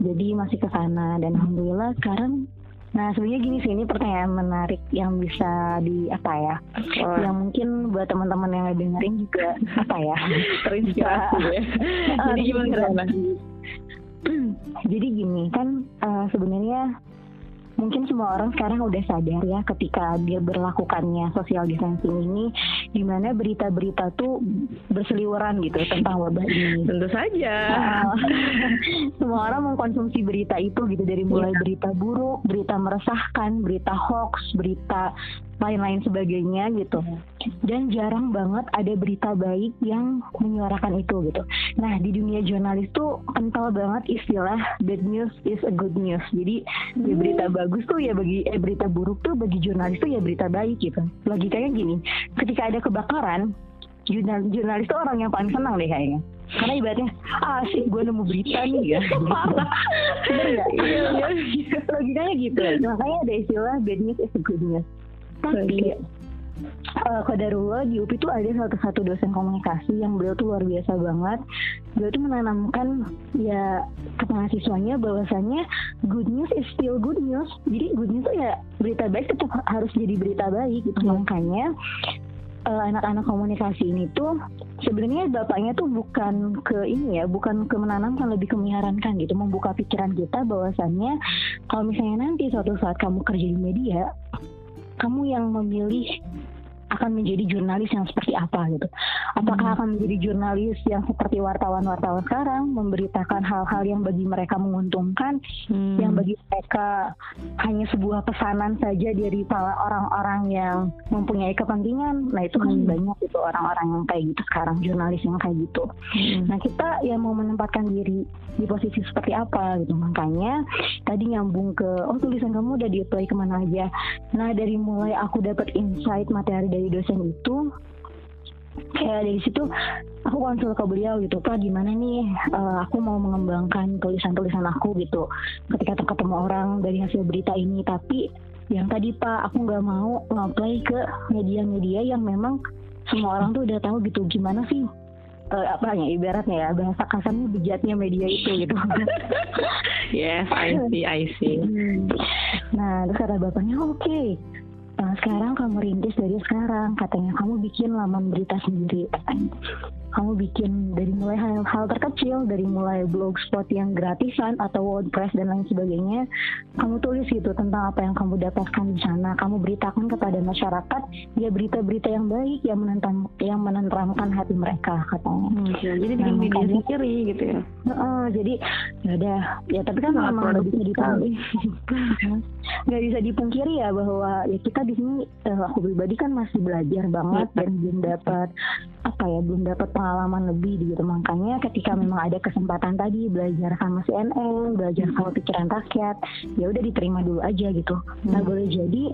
jadi masih ke sana dan alhamdulillah sekarang nah sebenarnya gini sih ini pertanyaan menarik yang bisa di apa ya
Wah,
yang mungkin buat teman-teman yang dengerin juga apa ya <laughs>
terinspirasi ya. Jadi gimana? <clears throat>
Jadi gini kan eh, sebenarnya mungkin semua orang sekarang udah sadar ya ketika dia berlakukannya social distancing ini di mana berita-berita tuh berseliweran gitu tentang wabah ini
Tentu saja.
Ah, <laughs> semua orang mengkonsumsi berita itu gitu dari mulai
Iya.
berita buruk, berita meresahkan, berita hoax, berita lain-lain sebagainya gitu. Dan jarang banget ada berita baik yang menyuarakan itu gitu. Nah di dunia jurnalis tuh kental banget istilah bad news is a good news. Jadi ya berita bagus tuh ya bagi eh, berita buruk tuh bagi jurnalis tuh ya berita baik gitu. Logikanya gini, ketika ada kebakaran jurnal, jurnalis tuh orang yang paling senang deh kayaknya. Karena ibaratnya, ah sih gue nemu berita nih ya. <laughs> Bener nggak?
Iya.
Logikanya gitu. Makanya ada istilah bad news is a good news. Tapi eh Qadarullah di UPI tuh ada satu satu dosen komunikasi yang beliau tuh luar biasa banget. Beliau tuh menanamkan ya ke mahasiswanya bahwasannya good news is still good news. Jadi good news tuh ya berita baik tetap harus jadi berita baik gitu. Makanya eh, anak-anak komunikasi ini tuh sebenarnya bapaknya tuh bukan ke ini ya, bukan ke menanamkan lebih ke menyarankan gitu, membuka pikiran kita bahwasannya kalau misalnya nanti suatu saat kamu kerja di media, kamu yang memilih akan menjadi jurnalis yang seperti apa gitu. Apakah akan menjadi jurnalis yang seperti wartawan-wartawan sekarang memberitakan hal-hal yang bagi mereka menguntungkan,
Hmm.
yang bagi mereka hanya sebuah pesanan saja dari para orang-orang yang mempunyai kepentingan. Nah itu kan
Hmm.
banyak itu orang-orang yang kayak gitu sekarang, jurnalis yang kayak gitu.
Hmm.
Nah kita yang mau menempatkan diri di posisi seperti apa gitu. Makanya tadi nyambung ke, oh tulisan kamu udah di-apply ke mana aja. Nah dari mulai aku dapat insight materi dari dosen itu, kayak dari situ aku konsul ke beliau gitu pak gimana nih eh, aku mau mengembangkan tulisan-tulisan aku gitu ketika ketemu orang dari hasil berita ini tapi yang tadi pak aku nggak mau nge-apply ke media-media yang memang semua orang tuh udah tahu gitu gimana sih eh, apa ya ibaratnya ya bahasa kasarnya bejatnya media itu gitu <laughs>
Yes, I see, I see.
Hmm. Nah, terus kata bapaknya, oke, eh, sekarang kamu rintis dari sekarang. Katanya kamu bikin laman berita sendiri. katanya. kamu bikin dari mulai hal-hal terkecil dari mulai blogspot yang gratisan atau WordPress dan lain sebagainya. Kamu tulis gitu tentang apa yang kamu dapatkan di sana. Kamu beritakan kepada masyarakat ya berita-berita yang baik yang menentang yang menenteramkan hati mereka katanya.
Hmm, ya, jadi bikin nah, media sendiri gitu ya?
Uh, jadi ya udah. Ya tapi kan memang nggak bisa dipungkiri. <laughs> nggak bisa dipungkiri ya bahwa ya kita di sini uh, aku pribadi kan masih belajar banget dan belum dapat apa ya belum dapat pengalaman lebih gitu. Makanya ketika memang ada kesempatan tadi belajar sama CNN belajar sama pikiran rakyat ya udah diterima dulu aja gitu. Nah hmm. boleh jadi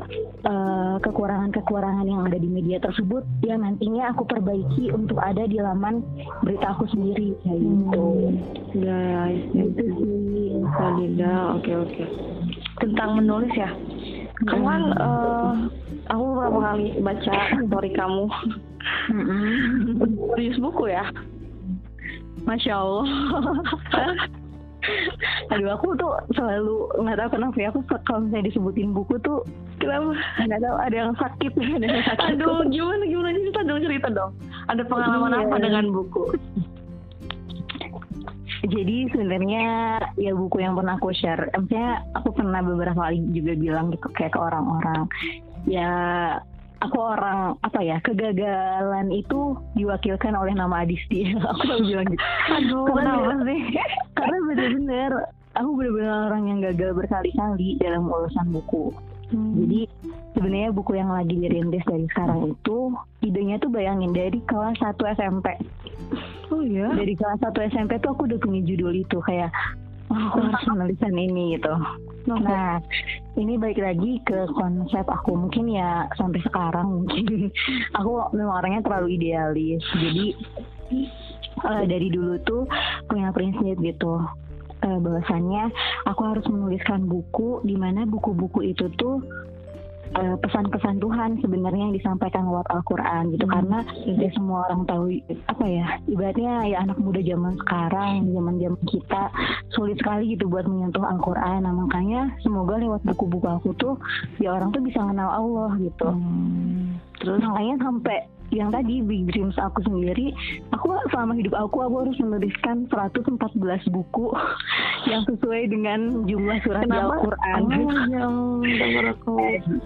uh, kekurangan-kekurangan yang ada di media tersebut ya nantinya aku perbaiki untuk ada di laman berita aku sendiri kayak gitu.
Hmm. ya, ya, ya. Itu sih. Oke oke. Tentang menulis ya kamu kan uh, aku beberapa kali baca story kamu Serius buku ya?
Masya Allah. <laughs> Aduh aku tuh selalu nggak tahu kenapa ya aku kalau misalnya disebutin buku tuh kenapa nggak tahu ada yang sakit ada yang sakit.
Aduh gimana gimana cerita dong cerita dong. Ada pengalaman iya. apa dengan buku?
Jadi sebenarnya ya buku yang pernah aku share, maksudnya aku pernah beberapa kali juga bilang gitu kayak ke orang-orang. Ya aku orang apa ya kegagalan itu diwakilkan oleh nama Adisti <laughs> aku selalu bilang gitu.
Aduh
karena sih? <laughs> karena benar-benar aku benar-benar orang yang gagal berkali-kali dalam urusan buku. Hmm. jadi sebenarnya buku yang lagi dirintis dari sekarang itu idenya tuh bayangin dari kelas 1 SMP
oh ya
dari kelas 1 SMP tuh aku udah punya judul itu kayak oh, aku harus <laughs> menuliskan ini gitu. Nah, ini baik lagi ke konsep aku. Mungkin ya sampai sekarang mungkin. <laughs> Aku memang orangnya terlalu idealis. Jadi uh, dari dulu tuh punya prinsip gitu. Uh, bahwasannya aku harus menuliskan buku di mana buku-buku itu tuh uh, pesan-pesan Tuhan sebenarnya yang disampaikan lewat Al-Quran gitu hmm. karena ya semua orang tahu apa ya ibaratnya ya anak muda zaman sekarang zaman zaman kita sulit sekali gitu buat menyentuh Al-Quran nah makanya semoga lewat buku-buku aku tuh ya orang tuh bisa kenal Allah gitu hmm. terus makanya sampai yang tadi big dreams aku sendiri aku selama hidup aku aku harus menuliskan 114 buku <laughs> yang sesuai dengan jumlah surat Al-Qur'an.
Oh, yang <laughs> dengar aku.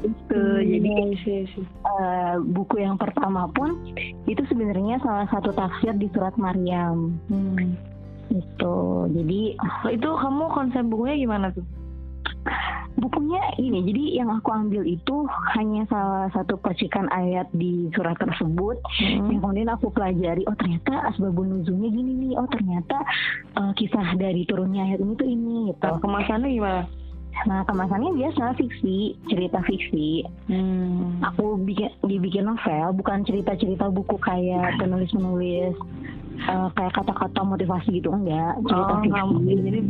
Itu hmm, jadi Uh, buku yang pertama pun itu sebenarnya salah satu tafsir di surat Maryam. Hmm. Itu. Jadi
itu kamu konsep bukunya gimana tuh?
Bukunya ini jadi yang aku ambil itu hanya salah satu percikan ayat di surat tersebut hmm. yang kemudian aku pelajari oh ternyata asbabun nuzulnya gini nih. Oh ternyata uh, kisah dari turunnya ayat ini tuh ini gitu.
Kemasannya gimana
Nah kemasannya biasa fiksi, cerita fiksi. Hmm. Aku bikin dibikin novel, bukan cerita-cerita buku kayak penulis-penulis uh, kayak kata-kata motivasi gitu enggak
cerita oh, fiksi jadi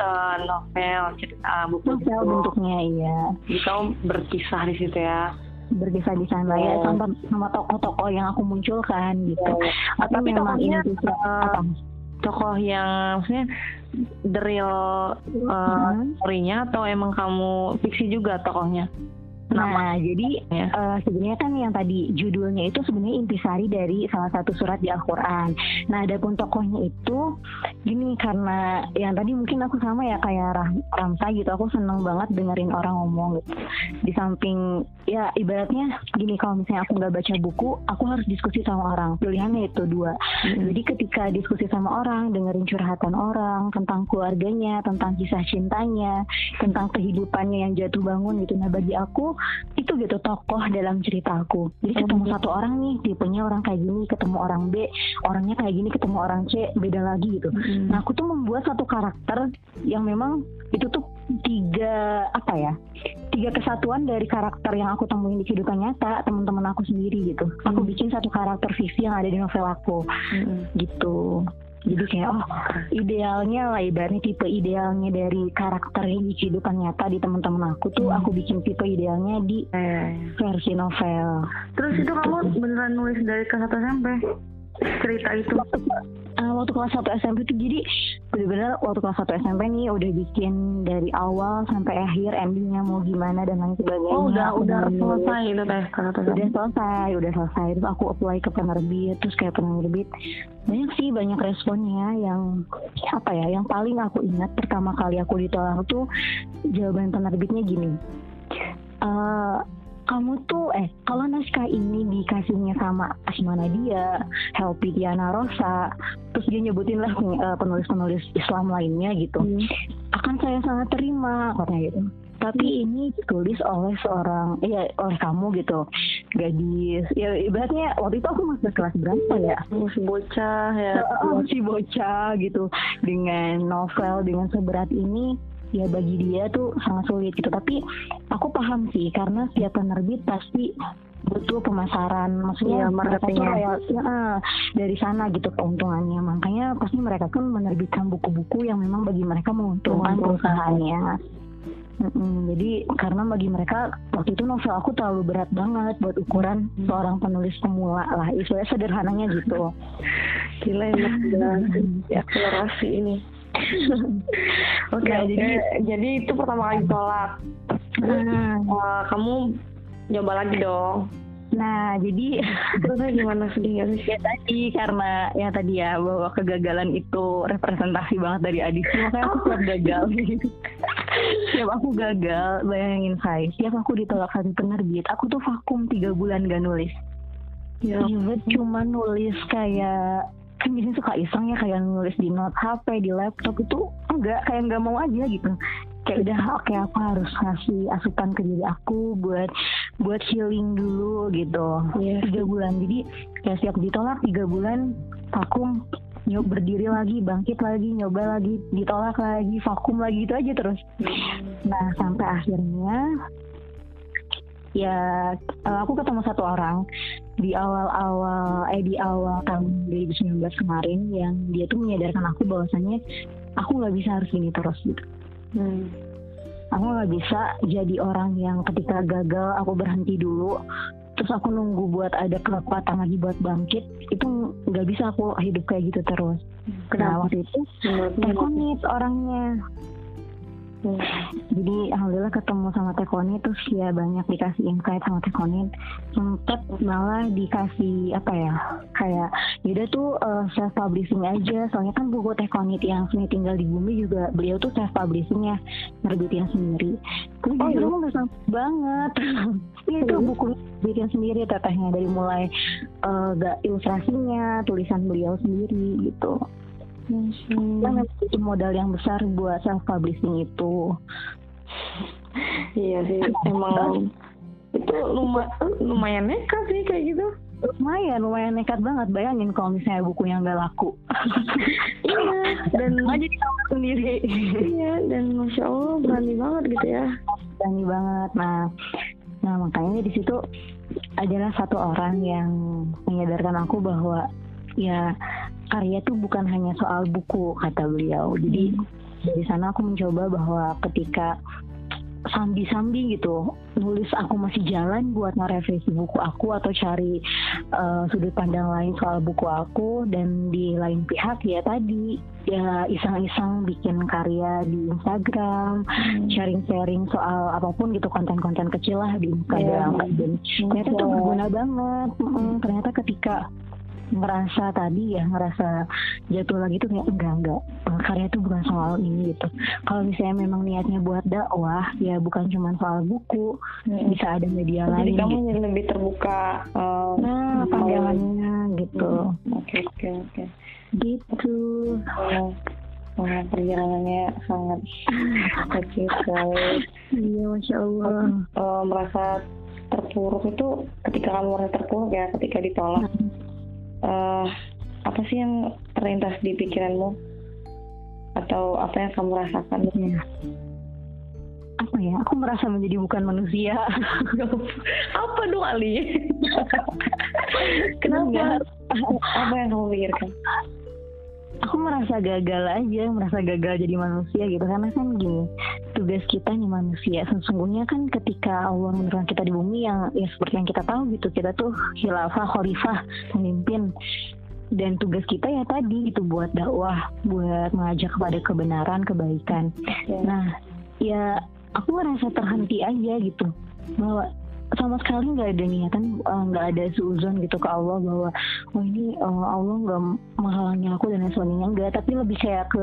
uh, novel cerita buku
novel gitu. bentuknya iya
jadi kamu berkisah di situ ya
berkisah di sana ya, oh. ya sama sama tokoh-tokoh yang aku munculkan gitu oh.
atau Tapi memang ini bisa uh, tokoh yang maksudnya the real uh, hmm. story-nya atau emang kamu fiksi juga tokohnya
Nah, jadi ya. uh, sebenarnya kan yang tadi judulnya itu sebenarnya intisari dari salah satu surat di Al-Qur'an. Nah, adapun tokohnya itu gini karena yang tadi mungkin aku sama ya kayak Ram Ramsa gitu. Aku seneng banget dengerin orang ngomong gitu. Di samping ya ibaratnya gini kalau misalnya aku nggak baca buku, aku harus diskusi sama orang. Pilihannya itu dua. Hmm. Jadi ketika diskusi sama orang, dengerin curhatan orang tentang keluarganya, tentang kisah cintanya, tentang kehidupannya yang jatuh bangun gitu. Nah, bagi aku itu gitu tokoh dalam cerita aku jadi ketemu satu orang nih tipenya orang kayak gini ketemu orang B orangnya kayak gini ketemu orang C beda lagi gitu hmm. nah aku tuh membuat satu karakter yang memang itu tuh tiga apa ya tiga kesatuan dari karakter yang aku temuin di kehidupan nyata teman-teman aku sendiri gitu aku hmm. bikin satu karakter fiksi yang ada di novel aku hmm. gitu jadi kayak oh idealnya lah ibaratnya tipe idealnya dari karakter yang di kehidupan nyata di teman-teman aku tuh hmm. aku bikin tipe idealnya di eh. versi novel
terus itu kamu beneran nulis dari kelas satu SMP cerita itu
uh, waktu kelas 1 SMP tuh jadi bener-bener waktu kelas 1 SMP nih udah bikin dari awal sampai akhir endingnya mau gimana dan lain sebagainya.
Oh udah
Aku
udah selesai itu teh.
Udah selesai, udah selesai. Terus aku apply ke penerbit, terus kayak penerbit banyak sih banyak responnya yang apa ya, yang paling aku ingat pertama kali aku ditolak tuh jawaban penerbitnya gini. Eh, kamu tuh eh kalau naskah ini dikasihnya sama Asmana dia, Helpi Diana Rosa, terus dia nyebutin lah eh, penulis-penulis Islam lainnya gitu,
Hmm.
akan saya sangat terima katanya gitu. Tapi ini ditulis oleh seorang, ya oleh kamu gitu, gadis. Ya ibaratnya waktu itu aku masih kelas berapa ya?
Masih bocah ya.
Masih bocah gitu dengan novel dengan seberat ini ya bagi dia tuh sangat sulit gitu. Tapi aku paham sih karena setiap penerbit pasti butuh pemasaran. Maksudnya mereka tuh
marketingnya.
ya, dari sana gitu keuntungannya. Makanya pasti mereka pun menerbitkan buku-buku yang memang bagi mereka menguntungkan perusahaannya. Mm-mm, jadi karena bagi mereka waktu itu novel aku terlalu berat banget buat ukuran
Hmm.
seorang penulis pemula lah. Istilahnya sederhananya gitu.
Gila udah <laughs> akselerasi ini. <laughs> Oke,
Nah,
oke.
jadi-
Jadi itu pertama kali ditolak.
Nah,
Eh, kamu nyoba lagi dong.
nah jadi <laughs>
Terusnya gimana sedih gak sih?
ya tadi karena ya tadi ya bahwa kegagalan itu representasi banget dari Adisi makanya aku siap gagal <laughs> siap aku gagal bayangin saya siap aku ditolak satu penerbit aku tuh vakum tiga bulan gak nulis
Ya.
Even cuma nulis kayak kan biasanya suka iseng ya kayak nulis di note HP di laptop itu. Enggak kayak nggak mau aja gitu. Kayak udah oke aku harus ngasih asupan ke diri aku buat buat healing dulu gitu.
Iya.
tiga bulan. Jadi ya siap ditolak tiga bulan vakum nyob berdiri lagi bangkit lagi nyoba lagi ditolak lagi vakum lagi itu aja terus. Nah sampai akhirnya ya eh, aku ketemu satu orang di awal-awal eh di awal tahun 2019 kemarin yang dia tuh menyadarkan aku bahwasannya aku nggak bisa harus gini terus gitu
Hmm.
aku nggak bisa jadi orang yang ketika gagal aku berhenti dulu terus aku nunggu buat ada kekuatan lagi buat bangkit itu nggak bisa aku hidup kayak gitu terus nah
Kenapa?
waktu itu tekonit orangnya
Hmm.
jadi alhamdulillah ketemu sama Tekoni terus ya banyak dikasih insight sama Tekoni sempet malah dikasih apa ya kayak yaudah tuh self publishing aja. Soalnya kan buku Tekoni yang seni tinggal di bumi juga beliau tuh self publishingnya nerbitin sendiri.
Oh,
justru
iya?
aku nggak sanggup banget. <laughs> Iya, itu buku bikin sendiri tetehnya dari mulai eh, gak ilustrasinya tulisan beliau sendiri gitu
Hmm.
Butuh modal yang besar buat self publishing itu <laughs>
Iya sih, emang itu luma- lumayan nekat sih kayak gitu.
lumayan lumayan nekat banget bayangin kalau misalnya bukunya nggak laku <laughs>
Iya, dan
aja ditambah sendiri
iya dan masya Allah berani banget gitu ya.
berani banget nah nah makanya di situ adalah satu orang yang menyadarkan aku bahwa ya karya tuh bukan hanya soal buku kata beliau jadi dari sana aku mencoba bahwa ketika sambi-sambi gitu nulis aku masih jalan buat ngerevisi buku aku atau cari eh, sudut pandang lain soal buku aku dan di lain pihak ya tadi ya iseng-iseng bikin karya di Instagram sharing-sharing soal apa pun gitu konten-konten kecil lah di Instagram
Iya.
dan ternyata tuh
Iya.
berguna banget Mm, ternyata ketika ngerasa tadi ya ngerasa jatuh lagi tuh kayak enggak enggak karya itu bukan soal ini gitu kalau misalnya memang niatnya buat dakwah ya bukan cuma soal buku
Hmm.
bisa ada media
Jadi
lain
kamu
gitu.
jadi lebih terbuka. eh,
nah pandangannya gitu
Oke oke oke.
gitu
Wah, Wah, perjalanannya sangat <laughs> kecil sekali.
iya masya Allah
Eh, merasa terpuruk itu ketika kamu merasa terpuruk ya ketika ditolak eh apa sih yang terlintas di pikiranmu? Atau apa yang kamu rasakan?
Iya. apa ya? Aku merasa menjadi bukan manusia. <laughs>
Apa dong Ali? <laughs> Kenapa? Apa yang kamu pikirkan?
Aku merasa gagal aja merasa gagal jadi manusia gitu. Karena kan gini tugas kita nih manusia. Sesungguhnya kan ketika Allah menurunkan kita di bumi yang ya seperti yang kita tahu gitu kita tuh khilafah khalifah pemimpin. Dan tugas kita ya tadi itu buat dakwah buat mengajak kepada kebenaran kebaikan.
Ya.
nah ya aku ngerasa terhenti aja gitu. Bahwa sama sekali nggak ada niatan eh, nggak ada seuzon gitu ke Allah bahwa oh ini eh, Allah nggak menghalangi aku dan lain sebagainya enggak tapi lebih kayak ke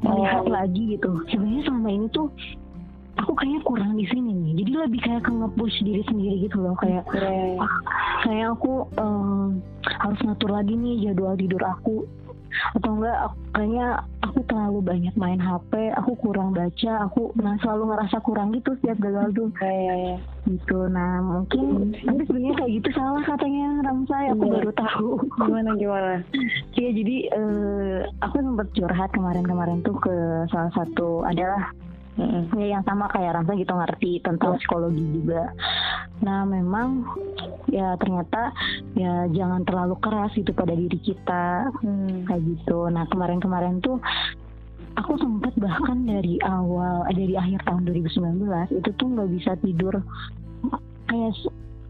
melihat
Oh.
lagi gitu sebenarnya selama ini tuh aku kayaknya kurang di sini nih jadi lebih kayak ke nge-push diri sendiri gitu loh kayak
Ya.
ah, kayak aku em, harus ngatur lagi nih jadwal tidur aku atau enggak aku- kayaknya aku terlalu banyak main HP aku kurang baca aku nah selalu ngerasa kurang gitu setiap gagal tuh
Ya, ya, ya.
gitu nah mungkin tapi sebenarnya kayak gitu salah katanya Ramsa aku
Iya.
baru tahu
Gimana gimana?
Iya jadi eh, aku sempat curhat kemarin-kemarin tuh ke salah satu adalah
Mm-mm.
ya yang sama kayak Ramsa gitu ngerti tentang psikologi juga. Nah memang ya ternyata ya jangan terlalu keras itu pada diri kita
Hmm.
kayak gitu. Nah kemarin-kemarin tuh aku sempat bahkan dari awal eh, dari akhir tahun 2019 itu tuh nggak bisa tidur kayak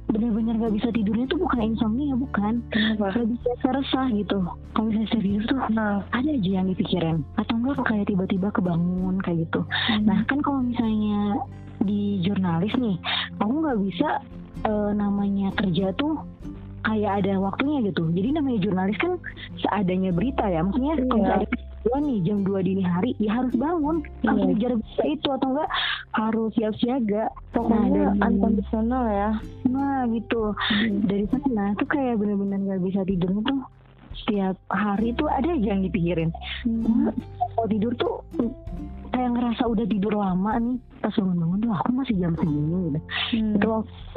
bener-bener nggak bisa tidurnya tuh bukan insomnia bukan.
Kenapa?
lebih kayak resah gitu. Kalau misalnya serius tuh
Nah,
ada aja yang dipikirin. Atau enggak kayak tiba-tiba kebangun kayak gitu. Nah kan kalau misalnya di jurnalis nih aku nggak bisa eh, namanya kerja tuh kayak ada waktunya gitu. Jadi namanya jurnalis kan seadanya berita ya. Maksudnya kalau
Iya.
ada peristiwa nih jam 2 dini hari ya harus bangun harus
Iya.
ngejar berita itu atau enggak harus siap siaga
pokoknya
dari-
unconditional ya.
nah gitu dari sana tuh kayak bener-bener nggak bisa tidur tuh setiap hari tuh ada aja yang dipikirin
Hmm.
kalau tidur tuh kayak ngerasa udah tidur lama nih pas bangun-bangun tuh aku masih jam segini gitu
Hmm.
itu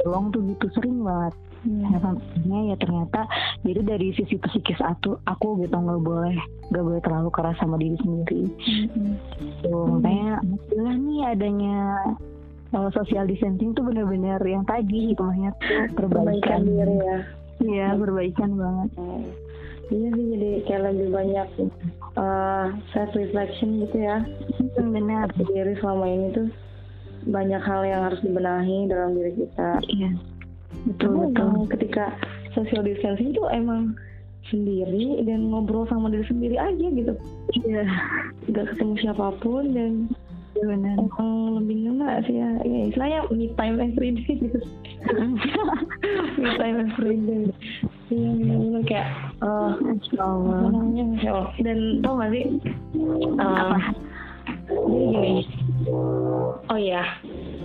long tuh gitu sering banget
Hmm.
ya sampainya ya ternyata itu dari sisi psikis aku aku gitu nggak boleh nggak boleh terlalu keras sama diri sendiri
Hmm.
tuh makanya alhamdulillah nih adanya uh, social distancing tuh bener-bener yang tadi gitu maksudnya tuh
Perbaikan
perbaikan
diri ya.
iya perbaikan banget
Oh. Iya sih jadi kayak lebih banyak uh, self reflection gitu ya.
benar
Diri selama ini tuh banyak hal yang harus dibenahi dalam diri kita.
iya betul
Kamu
betul
emang ketika social distancing tuh emang sendiri dan ngobrol sama diri sendiri aja gitu.
iya
Gak ketemu siapa pun
dan benar
emang lebih ngena sih ya. ya istilahnya me time every day gitu. <laughs> me time every day. Iya bener-bener kayak uh, apa
Allah.
Dan tau gak sih? uh,
Apa?
Jadi gini. Oh iya,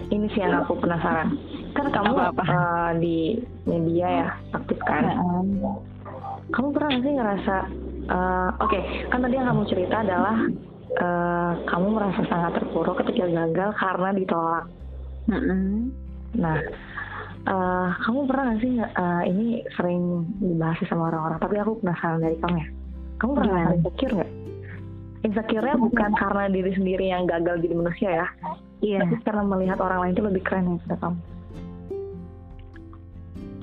ini sih yang aku penasaran. Kan kamu
Apa-apa?
uh, di media ya aktif kan? Kamu pernah gak sih ngerasa? uh, Oke, kan tadi yang kamu cerita adalah uh, kamu merasa sangat terpuruk ketika gagal karena ditolak.
Mm-mm.
Nah, uh, kamu pernah gak sih uh, ini sering dibahas sama orang-orang? Tapi aku penasaran dari kamu ya. Kamu pernah
Gimana?
ngerasa insecure nggak? Insecure-nya bukan karena diri sendiri yang gagal jadi manusia ya,
Iya,
tapi karena melihat orang lain itu lebih keren daripada kamu.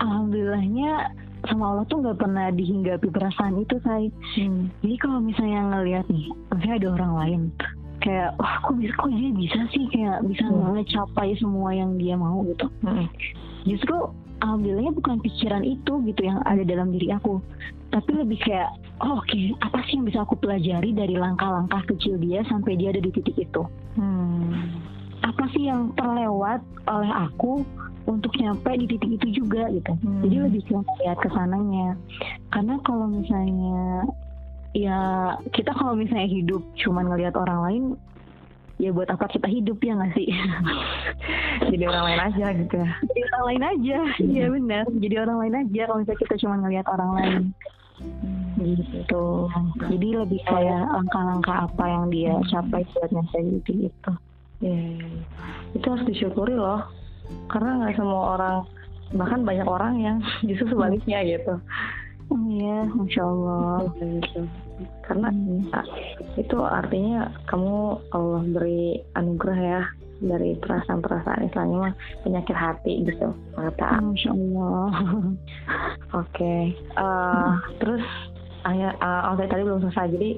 alhamdulillahnya sama Allah tuh nggak pernah dihinggapi perasaan itu say.
Hmm.
Jadi kalau misalnya ngelihat nih, misalnya ada orang lain, kayak wah kok bisa kok dia bisa sih kayak bisa
Hmm.
ngecapai semua yang dia mau gitu.
Hmm.
Justru alhamdulillahnya bukan pikiran itu gitu yang ada dalam diri aku, tapi lebih kayak oh, oke apa sih yang bisa aku pelajari dari langkah-langkah kecil dia sampai dia ada di titik itu.
Hmm.
Apa sih yang terlewat oleh aku untuk nyampe di titik itu juga gitu.
Hmm.
Jadi lebih ke lihat ke sananya. Karena kalau misalnya ya kita kalau misalnya hidup cuman ngelihat orang lain ya buat apa kita hidup ya nggak sih? <laughs>
Jadi orang lain aja gitu ya.
Jadi orang lain aja. Iya benar. Jadi orang lain aja kalau misalnya kita cuma ngelihat orang lain. Gitu. Jadi lebih kayak langkah-langkah apa yang dia capai buat nyampe di titik itu.
Iya, iya. Itu harus disyukuri loh. Karena nggak semua orang, bahkan banyak orang yang <laughs> justru sebaliknya gitu.
Iya, masya Allah.
Gitu. Karena
Hmm.
ah, itu artinya kamu Allah beri anugerah ya dari perasaan-perasaan istilahnya mah penyakit hati gitu kata
Masya Allah. <laughs>
oke Eh, terus ayah uh, oh, tadi belum selesai jadi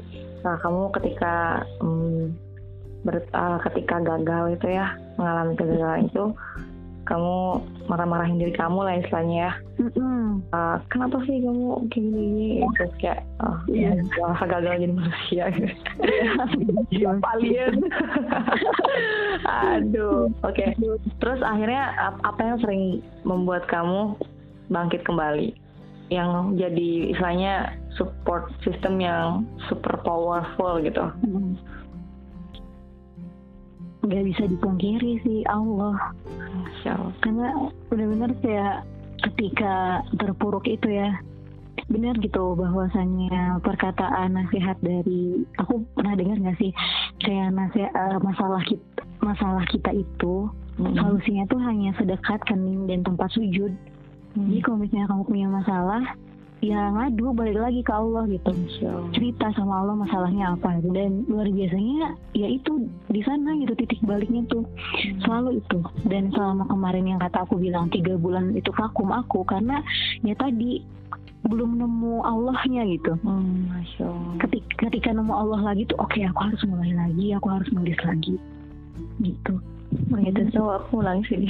eh, kamu ketika mm, ber- eh, ketika gagal itu ya mengalami kegagalan itu kamu marah-marahin diri kamu lah istilahnya ya.
Mm-mm.
Uh, kenapa sih kamu kayak gini terus kayak oh, yeah. gagal jadi manusia
Iya. <laughs>
alien <laughs> aduh oke terus akhirnya ap- apa yang sering membuat kamu bangkit kembali yang jadi istilahnya support system yang super powerful gitu
Mm. Nggak bisa dipungkiri sih Allah karena benar-benar kayak ketika terpuruk itu ya benar gitu bahwasannya perkataan nasihat dari aku pernah dengar nggak sih kayak nasihat eh, masalah kita masalah kita itu
Mm-mm.
solusinya tuh hanya sedekat kening dan tempat sujud
Hmm.
jadi kalau misalnya kamu punya masalah ya ngadu balik lagi ke Allah gitu
Allah.
cerita sama Allah masalahnya apa gitu dan luar biasanya ya itu di sana gitu titik baliknya tuh selalu itu dan selama kemarin yang kata aku bilang tiga bulan itu vakum aku karena ya tadi belum nemu Allahnya gitu
Hmm, Masya Allah.
ketika, ketika nemu Allah lagi tuh oke aku harus mulai lagi aku harus nulis lagi gitu
Begitu so aku nangis <laughs> ini.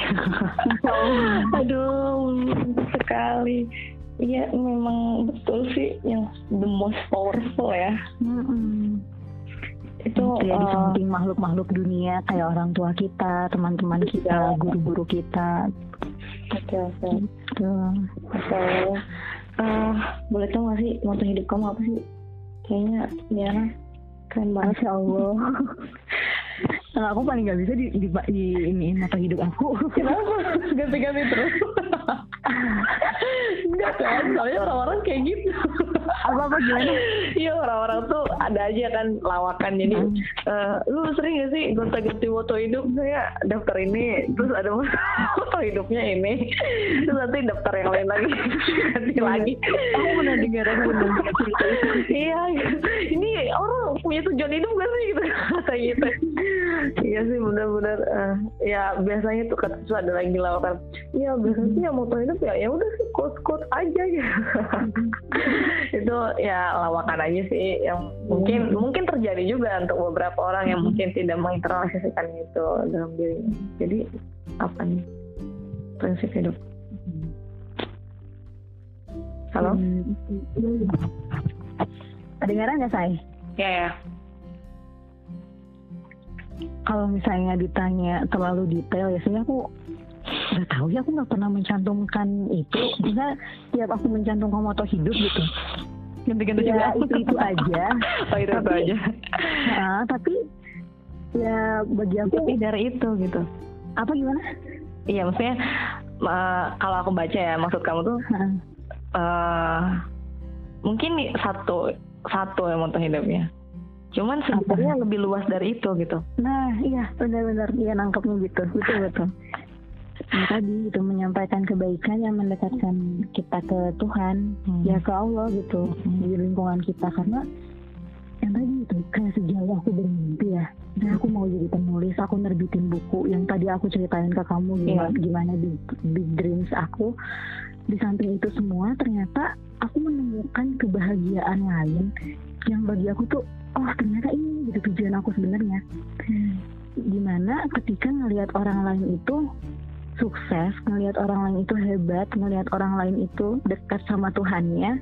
Aduh, sekali. Iya, memang betul sih yang the most powerful ya.
Mm-mm.
Itu
Itu ya di
uh,
samping makhluk-makhluk dunia kayak orang tua kita, teman-teman kita, guru-guru kita.
oke oke.
Gitu.
Oke. Eh, boleh tahu nggak sih moto hidup kamu apa sih? Kayaknya ya keren banget.
Masya Allah. <laughs> Nah, aku paling nggak bisa di, di, di iniin mata hidup aku.
Kenapa? Ganti-ganti terus. Enggak kan, soalnya orang-orang kayak gitu.
Apa-apa gimana?
Iya orang-orang tuh ada aja kan lawakan jadi
Hmm.
eh, lu sering gak sih gonta-ganti foto hidup saya daftar ini terus ada foto hidupnya ini terus nanti daftar yang lain lagi ganti lagi
Aku pernah dengar, aku pernah cerita itu.
iya ini orang punya tujuan hidup gak sih gitu kata gitu iya sih benar-benar eh, ya biasanya tuh kata ada lagi lawakan iya biasanya sih yang moto hidup ya ya udah sih quote quote aja gitu <laughs> itu ya lawakan aja sih yang mungkin mungkin terjadi juga untuk beberapa orang yang mungkin tidak menginternalisasikan itu dalam dirinya jadi apa nih prinsip hidup? Halo?
Hmm. Kedengaran nggak say?
ya ya
Kalau misalnya ditanya terlalu detail, ya sebenarnya aku nggak tahu ya aku nggak pernah mencantumkan itu. Bisa tiap aku mencantumkan moto hidup gitu.
ganti-ganti
Ya
juga
itu itu aja. <laughs>
oh itu,
Tapi-
aja
Nah, <laughs> tapi ya bagi aku
lebih dari itu gitu
apa gimana?
iya maksudnya eh, kalau aku baca ya maksud kamu tuh eh mungkin satu satu yang moto hidupnya cuman sebenarnya lebih luas dari itu gitu
Nah, iya benar-benar dia nangkepnya gitu, betul betul. Yang tadi itu menyampaikan kebaikan yang mendekatkan kita ke Tuhan,
Hmm.
ya ke Allah gitu
Hmm.
di lingkungan kita karena yang tadi itu kayak sejauh aku ya, aku mau jadi penulis, aku nerbitin buku yang tadi aku ceritain ke kamu gimana,
Iya.
gimana big, big dreams aku. Di samping itu semua ternyata aku menemukan kebahagiaan lain yang bagi aku tuh oh ternyata ini gitu tujuan aku sebenarnya gimana ketika ngelihat orang lain itu sukses ngelihat orang lain itu hebat ngelihat orang lain itu dekat sama Tuhannya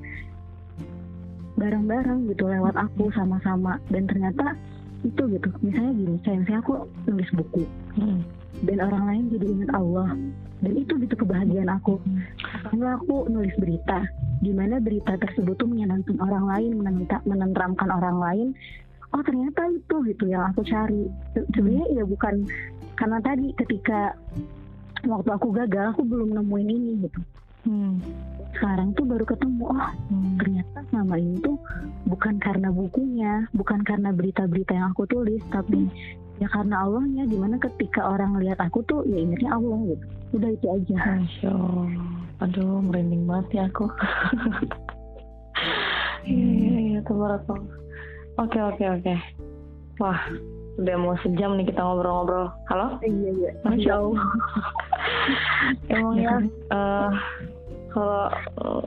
bareng-bareng gitu lewat aku sama-sama dan ternyata itu gitu. Misalnya gini kayak misalnya aku nulis buku.
Hmm.
dan orang lain jadi ingat Allah. Dan itu gitu kebahagiaan aku. Karena aku nulis berita di mana berita tersebut tuh menyenangkan orang lain menenta- menenteramkan orang lain. Oh ternyata itu gitu yang aku cari. Se- sebenarnya ya bukan karena tadi ketika waktu aku gagal aku belum nemuin ini gitu
Hmm.
sekarang tuh baru ketemu oh
Hmm.
ternyata selama ini tuh bukan karena bukunya, bukan karena berita-berita yang aku tulis, tapi ya karena Allahnya. Di mana ketika orang lihat aku tuh ya ingatnya Allah gitu. Udah itu aja.
Masya Allah. Aduh, merinding banget ya aku. <laughs> Iya, iya, iya, tabarakallah. Oke, oke, oke. Wah, udah mau sejam nih kita ngobrol-ngobrol. Halo?
Iya iya.
Masya Allah. <laughs> Emang ya, eh, kalau... eh,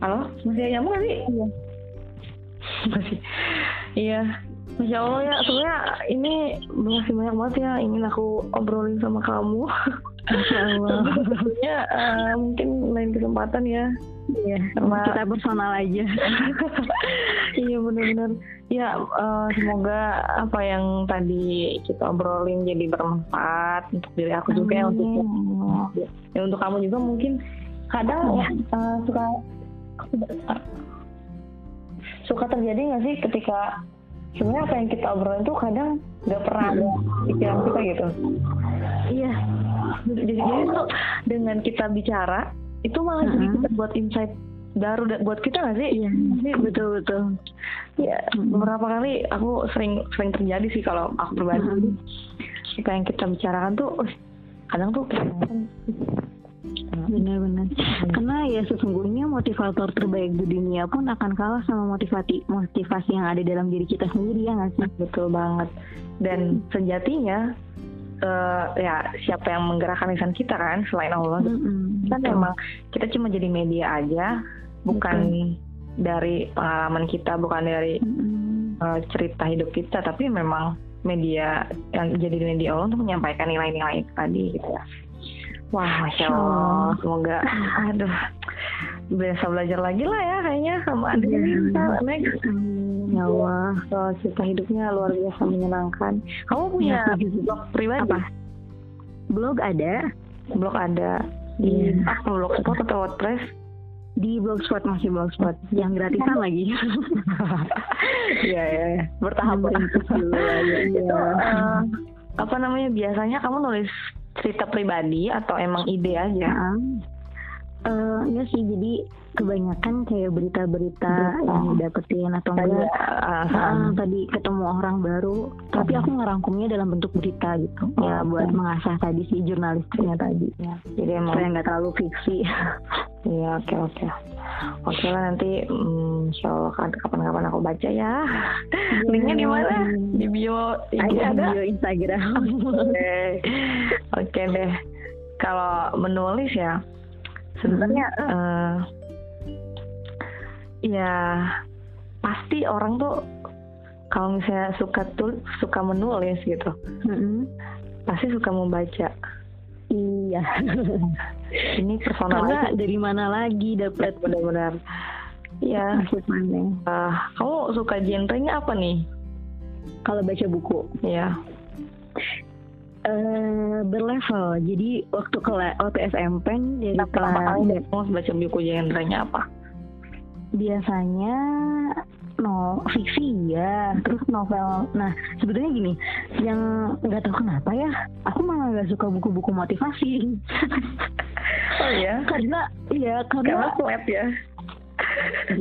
halo? Masih nyambung nggak sih?
Iya.
Masih. Iya. Masya Allah ya, sebenarnya ini masih banyak banget ya ingin aku obrolin sama kamu.
Masya Allah. <laughs>
Tentunya uh, mungkin lain kesempatan ya.
Iya, karena kita personal aja. <laughs>
iya benar-benar. Ya uh, semoga apa yang tadi kita obrolin jadi bermanfaat untuk diri aku juga ya untuk ya untuk kamu juga mungkin. Kadang ya uh, suka suka terjadi nggak sih ketika sebenarnya apa yang kita obrolin tuh kadang nggak pernah ada pikiran kita gitu? Iya. Jadi, jadi tuh dengan kita bicara itu malah jadi kita buat insight baru buat kita nggak sih?
Iya, betul betul.
Ya beberapa kali aku sering sering terjadi sih kalau aku pribadi. Apa yang kita bicarakan tuh, kadang tuh
benar-benar. Karena ya sesungguhnya motivator terbaik di dunia pun akan kalah sama motivasi motivasi yang ada dalam diri kita sendiri ya nggak sih?
Betul banget. Dan sejatinya uh, ya siapa yang menggerakkan lisan kita kan selain Allah mm-hmm. kan memang kita cuma jadi media aja bukan mm-hmm. dari pengalaman kita bukan dari mm-hmm. uh, cerita hidup kita tapi memang media yang jadi media Allah untuk menyampaikan nilai-nilai tadi gitu ya Wah, masya Allah. Semoga, aduh, biasa belajar lagi lah ya kayaknya sama ini
iya. next. Ya Allah,
so, cerita hidupnya luar biasa menyenangkan. Kamu punya ya, blog pribadi? Apa?
Blog ada.
Blog ada. Di yeah. ah, blogspot atau WordPress?
Di blogspot masih blogspot yang gratisan lagi. <laughs>
Iya ya, bertahap berintis dulu. Uh, apa namanya biasanya kamu nulis cerita pribadi atau emang ide aja?
Uh, ya sih jadi kebanyakan kayak berita-berita yang didapetin atau enggak. uh, uh, tadi ketemu orang baru. Tapi aku ngerangkumnya dalam bentuk berita gitu. Oh, ya buat mengasah tadi si jurnalistiknya tadi. Ya. Jadi emang saya nggak terlalu fiksi. <laughs>
Iya oke oke. Oke lah nanti mm, insya Allah kapan-kapan aku baca ya. Iya. linknya di mana? Di bio
ada, ada bio Instagram.
Oke. Oke deh. Kalau menulis ya sebenarnya hmm. uh, ya pasti orang tuh kalau misalnya suka tuh suka menulis gitu hmm. pasti suka membaca
iya <laughs>
ini personal
karena dari mana lagi dapat
benar-benar Iya. Uh, kamu suka genrenya apa nih?
Kalau baca buku.
Iya.
Uh, berlevel. Jadi waktu ke waktu SMP dari
kelas kamu baca buku genrenya apa?
Biasanya no fiksi ya terus novel nah sebetulnya gini yang nggak tahu kenapa ya aku malah nggak suka buku-buku motivasi.
Oh ya
karena iya karena,
karena flat ya?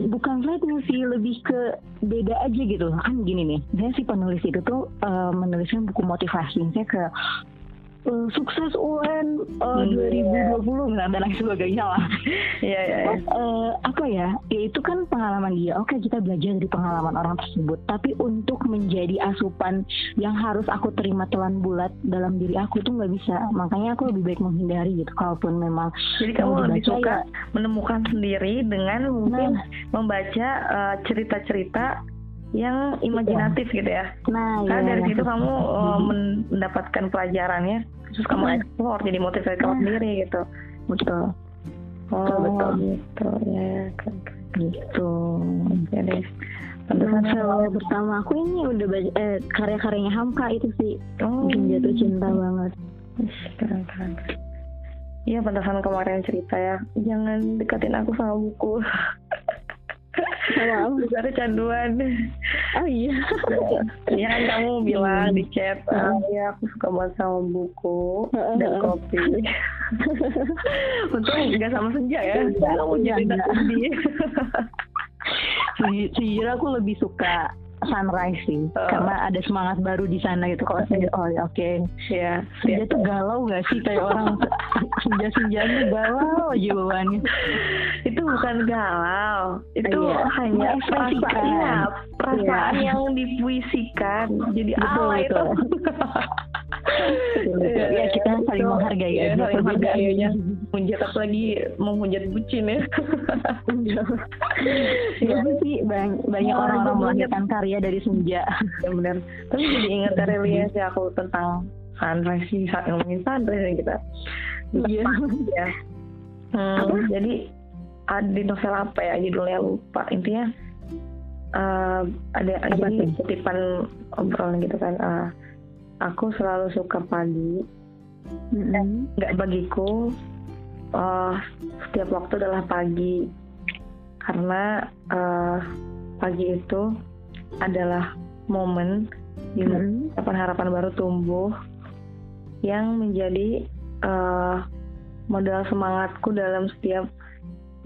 Bukan flatnya sih lebih ke beda aja gitu. Kan gini nih saya si penulis itu tuh uh, menuliskan buku motivasi. Saya ke uh, sukses UN uh, hmm, 2020 yeah. dan lain sebagainya lah. <laughs>
Iya yeah, iya. Yeah,
uh, apa ya? Ya itu kan pengalaman dia. Oke kita belajar dari pengalaman orang tersebut. Tapi untuk menjadi asupan yang harus aku terima telan bulat dalam diri aku tuh nggak bisa. Makanya aku lebih baik menghindari gitu. Kalaupun memang.
Jadi kamu lebih suka ya, menemukan sendiri dengan mungkin nah, membaca uh, cerita-cerita yang imajinatif gitu ya.
Nah,
karena iya, dari situ kamu uh, mendapatkan pelajarannya, terus kamu nah. explore jadi motivasi kamu nah. sendiri gitu.
Betul.
Oh, betul betul. Gitu ya.
Gitu.
Oke deh.
Novel pertama aku ini udah baca eh, karya-karyanya Hamka itu sih oh. bikin jatuh cinta banget.
Keren keren. Iya pantasan kemarin cerita ya. Jangan deketin aku sama buku. <laughs>
Wow.
Besar canduan.
Oh iya.
Iya kan kamu <laughs> bilang di chat, ah, ya aku suka banget sama buku dan kopi. <laughs> Untung nggak sama senja ya. Kamu jadi sedih. <laughs>
Sejujurnya aku lebih suka sunrise sih. Uh. karena ada semangat baru di sana gitu. Kalau senja oh ya oke. Okay.
ya
senja tuh galau gak sih? Kayak orang senja senjanya galau aja bawaannya.
Itu bukan galau. Itu iya. hanya perasaan. Ya, perasaan iya. yang dipuisikan. Jadi
betul,
ala
itu <laughs> ya kita saling menghargai ya,
saling menghargai menghujat apalagi menghujat bucin ya. <laughs>
Ya sih? Bang, banyak
Oh,
orang-orang melahirkan karya dari senja.
Ya benar tapi jadi ingat dari Lia sih aku tentang sunrise sih saat ngomongin sunrise nih kita.
Iya.
ya. Hmm, jadi ada di novel apa ya? Judulnya lupa intinya eh, ada
Apa
jadi kutipan obrolan gitu kan eh, aku selalu suka pagi.
Mm-mm.
nggak bagiku eh, setiap waktu adalah pagi. Karena eh, pagi itu adalah momen di mana
Mm-mm.
harapan-harapan baru tumbuh yang menjadi eh, modal semangatku dalam setiap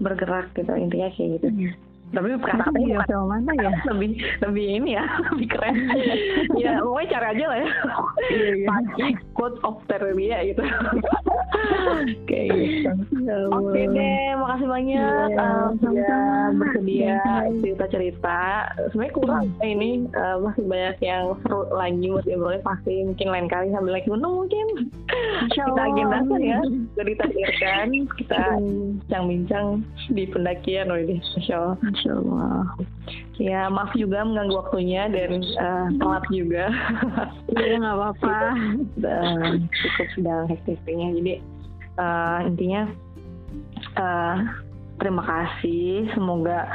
bergerak gitu. Intinya kayak gitu tapi
di
bukan
novel mana ya? <laughs>
lebih lebih ini ya <laughs> lebih keren <laughs> ya pokoknya cari aja lah ya
Iya, iya.
pagi quote of Terelia gitu kayak gitu
Ya
Oke deh, makasih banyak
Iya,
uh, sudah
sama-sama.
bersedia
Iya.
cerita-cerita. Sebenarnya kurang ini uh, masih banyak yang seru lagi buat diobrolin pasti mungkin lain kali sambil lagi menung mungkin
Insya
kita agendakan ya, sudah ditakdirkan kita
Iya.
bincang-bincang di pendakian loh ini, Masya Allah.
Insya Allah.
Ya maaf juga mengganggu waktunya dan uh, telat juga.
Iya nggak apa-apa. <laughs>
Cukup sedang hektiknya jadi eh, intinya eh, terima kasih semoga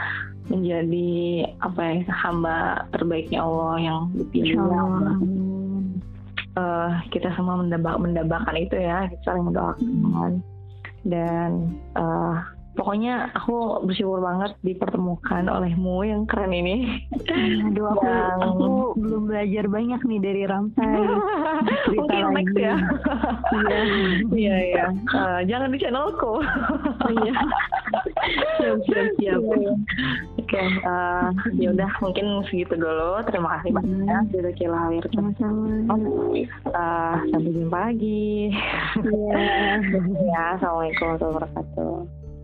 menjadi apa ya hamba terbaiknya Allah yang dipilih ya
Allah.
Eh, kita semua mendabak itu ya kita saling mendoakan dan eh, pokoknya aku bersyukur banget dipertemukan olehmu yang keren ini
Aduh aku,
Yang-
aku belum belajar banyak nih dari Ramsay. <laughs>
Mungkin next
lagi.
ya
Iya.
iya iya Eh, jangan di channelku
Iya. Siap siap siap.
Oke, eh, ya udah mungkin segitu dulu. Terima kasih banyak
Hmm.
sudah kira lahir.
Sama-sama.
Eh, sampai jumpa lagi.
Iya. <laughs>
ya, assalamualaikum warahmatullahi wabarakatuh.